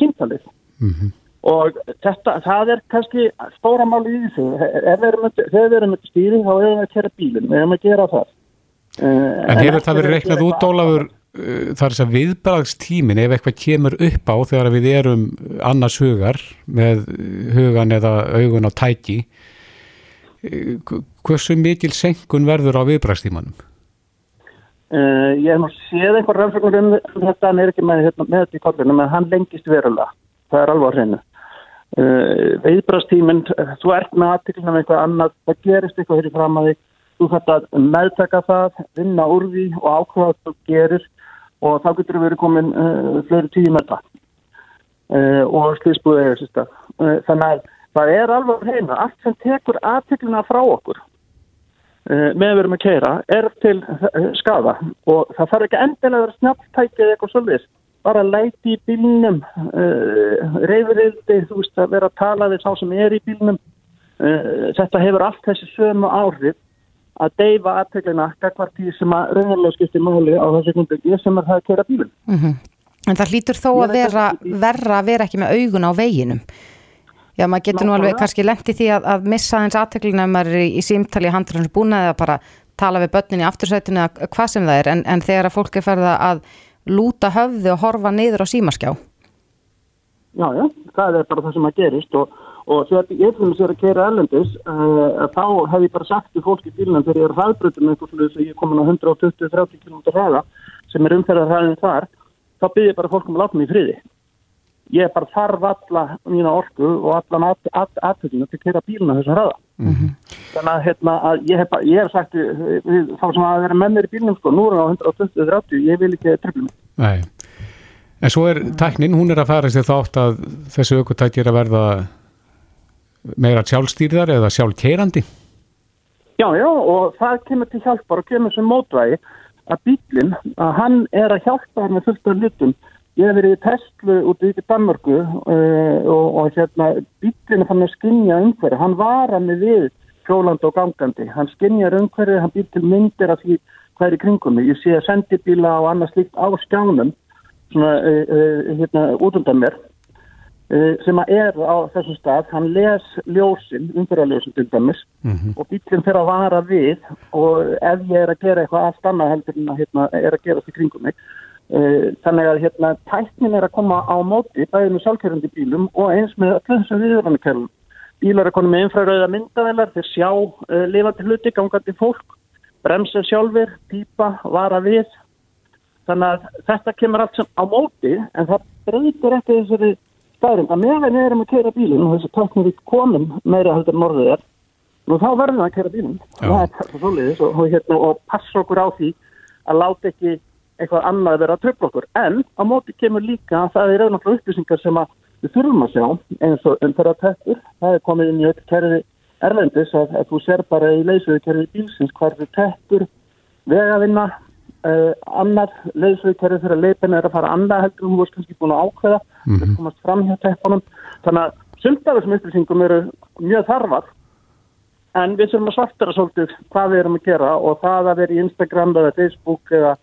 síntalið Mm -hmm. og þetta, það er kannski stóra máli í þessu. Þegar við erum með stýri þá erum við að kera bílun, við erum að gera það. Uh, En hefur það verið reiknað út Ólafur uh, þar þess að viðbragstímin ef eitthvað kemur upp á þegar við erum annars hugar með hugan eða augun á tæki uh, hversu mikil senkun verður á viðbragstímanum? Ég hef nú séð einhver rannsóknur um þetta, hann er ekki með, hérna, með þetta í kollinu, menn hann lengist verulega það er alveg á hreinu. Uh, Veiðbrastíminn, þú ert með aðtiklina með eitthvað annað, það gerist eitthvað hér í fram að þig, þú þarf að meðtaka það, vinna úr því og ákvæða hvað þú gerir og þá getur þú verið komin uh, fleiri tíu með það uh, og slýsbúðið er þessi stað. Þannig að það er alveg hreinu, allt sem tekur aðtiklina frá okkur með við erum að keira er til skada og það þarf ekki endilega að vera snabbt eitthvað svolítið bara læti í bílnum uh, reyfriðdi, þú veist að vera að tala við þá sem er í bílnum. Uh, þetta hefur allt þessi sömu áhrif að deyfa aðteglina gagvart því sem að raunverulega skiptir máli á þessi kundu sem er það að kera bílun mm -hmm. En það hlýtur þó að vera verra að vera ekki með augun á veginum Já, maður getur Ná, nú alveg kannski lengt í því að, að missa hans aðteglina ef maður er í, í símtali handlar hans búna eða bara tala við börnin í aftursætinu eða hvað sem það er en, en þegar að fólk er ferða að lúta höfði og horfa niður á símaskjá? Já, já, það er bara það sem að gerist og, og þegar ég fyrir sér að kera ellendis uh, þá hef ég bara sagt í bílunum þegar ég er hraðbrutum eitthvað slúðis að ég er komin á 120-30 km hraða sem er umferðar hraðin þar þá byrjir ég bara fólkum að láta mig í friði. Ég bara þarf alla mína orku og allan aðtöðinu til að kera bíluna þessum hraða. Mm -hmm. þannig að, hérna, að ég hef, ég hef sagt við, þá sem að vera mennir í bílunum sko, nú er það á 120-30, ég vil ekki trefla mig. Nei, en svo er tæknin, hún er að fara sér þátt að þessu er verða meira sjálfstýrðar eða sjálfkeirandi Já, já, og það kemur til hjálpar og kemur sem mótvægi að bílinn, að hann er að hjálpa hann með fullt af lutum Ég hef verið í Tesla út í Danmarku uh, og, og hérna bílinu fann að skinja umhverju. Hann var að með við hjólandi og gangandi. Hann skinjar umhverju, hann býr til myndir af því hvað er í kringum mig. Ég sé að sendibíla og annað slíkt á skjánum svona uh, uh, hérna út undan mér sem að er á þessum stað. Hann les ljósin, umhverjaljósin til dæmis mm -hmm. og bílinn fyrir að vara við og ef ég er að gera eitthvað allt annað heldur en að hérna, er að gera þetta kringum mig Eh, þannig að hérna tæknin er að koma á móti bæðið með sjálfkjörandi bílum og eins með öllu þessum viðvörnarkerfum. Bílar er konið með infrarauða myndavelar, þeir sjá uh, lifandi hluti, gangandi fólk, bremsa sjálfur, pípa, vara við. Þannig að þetta kemur allt sem á móti en það breytir ekki þessari staðrum. Að meðan við erum að kera bílum og þessi tæknin við komum meira heldur morðið er, nú þá verðum við að kera bílum. Það er þetta svolítið og, og, hérna, og passa okkur á því að láta ekki eitthvað annað vera að tröfla okkur. En á móti kemur líka að það er auðvitað upplýsingar sem við þurfum að sjá eins og umferðartættur. Það er komið inn í öll kerfi erlendis að, þú ser bara í leysöðu kerfi bílsins hverfi tættur, vegavinna, uh, annar leysöðu kerfi fyrir að leipina er að fara annað heldur og þú varst kannski búin að ákveða, mm -hmm. komast fram hjá tættunum. Þannig að sumtaðum upplýsingum eru mjög þarfar en við þurfum að svartara svolítið hvað við erum að gera og það að vera í Instagram eða Facebook eða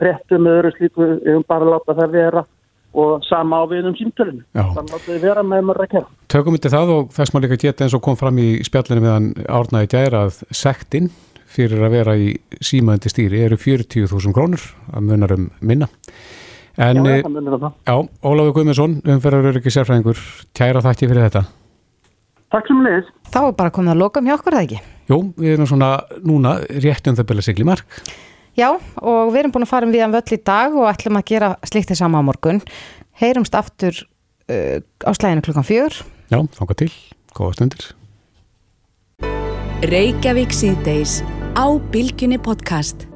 frettum eða öru slíku um bara að láta það vera og sama á við um símtölinu þannig að það vera með maður að kera Tökum yfir það og þess maður líka geta eins og kom fram í spjallinu meðan árnaði gæra að sektinn fyrir að vera í símaðandi stýri eru 40.000 krónur að munarum minna En, Já, eh, það munir það. Já, Ólafur Guðmundsson, umferðar öryggi sérfræðingur, kæra þætti fyrir þetta. Takk sem leiðis. Þá er bara komið að loka hjá okkur, það ekki? Jú, við erum svona núna rétt um það byrja sigli mark. Já, og við erum búin að fara um viðan völl í dag og ætlum að gera slíkt þess sama á morgun. Heyrumst aftur uh, á slæðinu klukkan fjör. Já, þanga til, góða stundir. Reykjavík síðdeis á Bilginni podcast.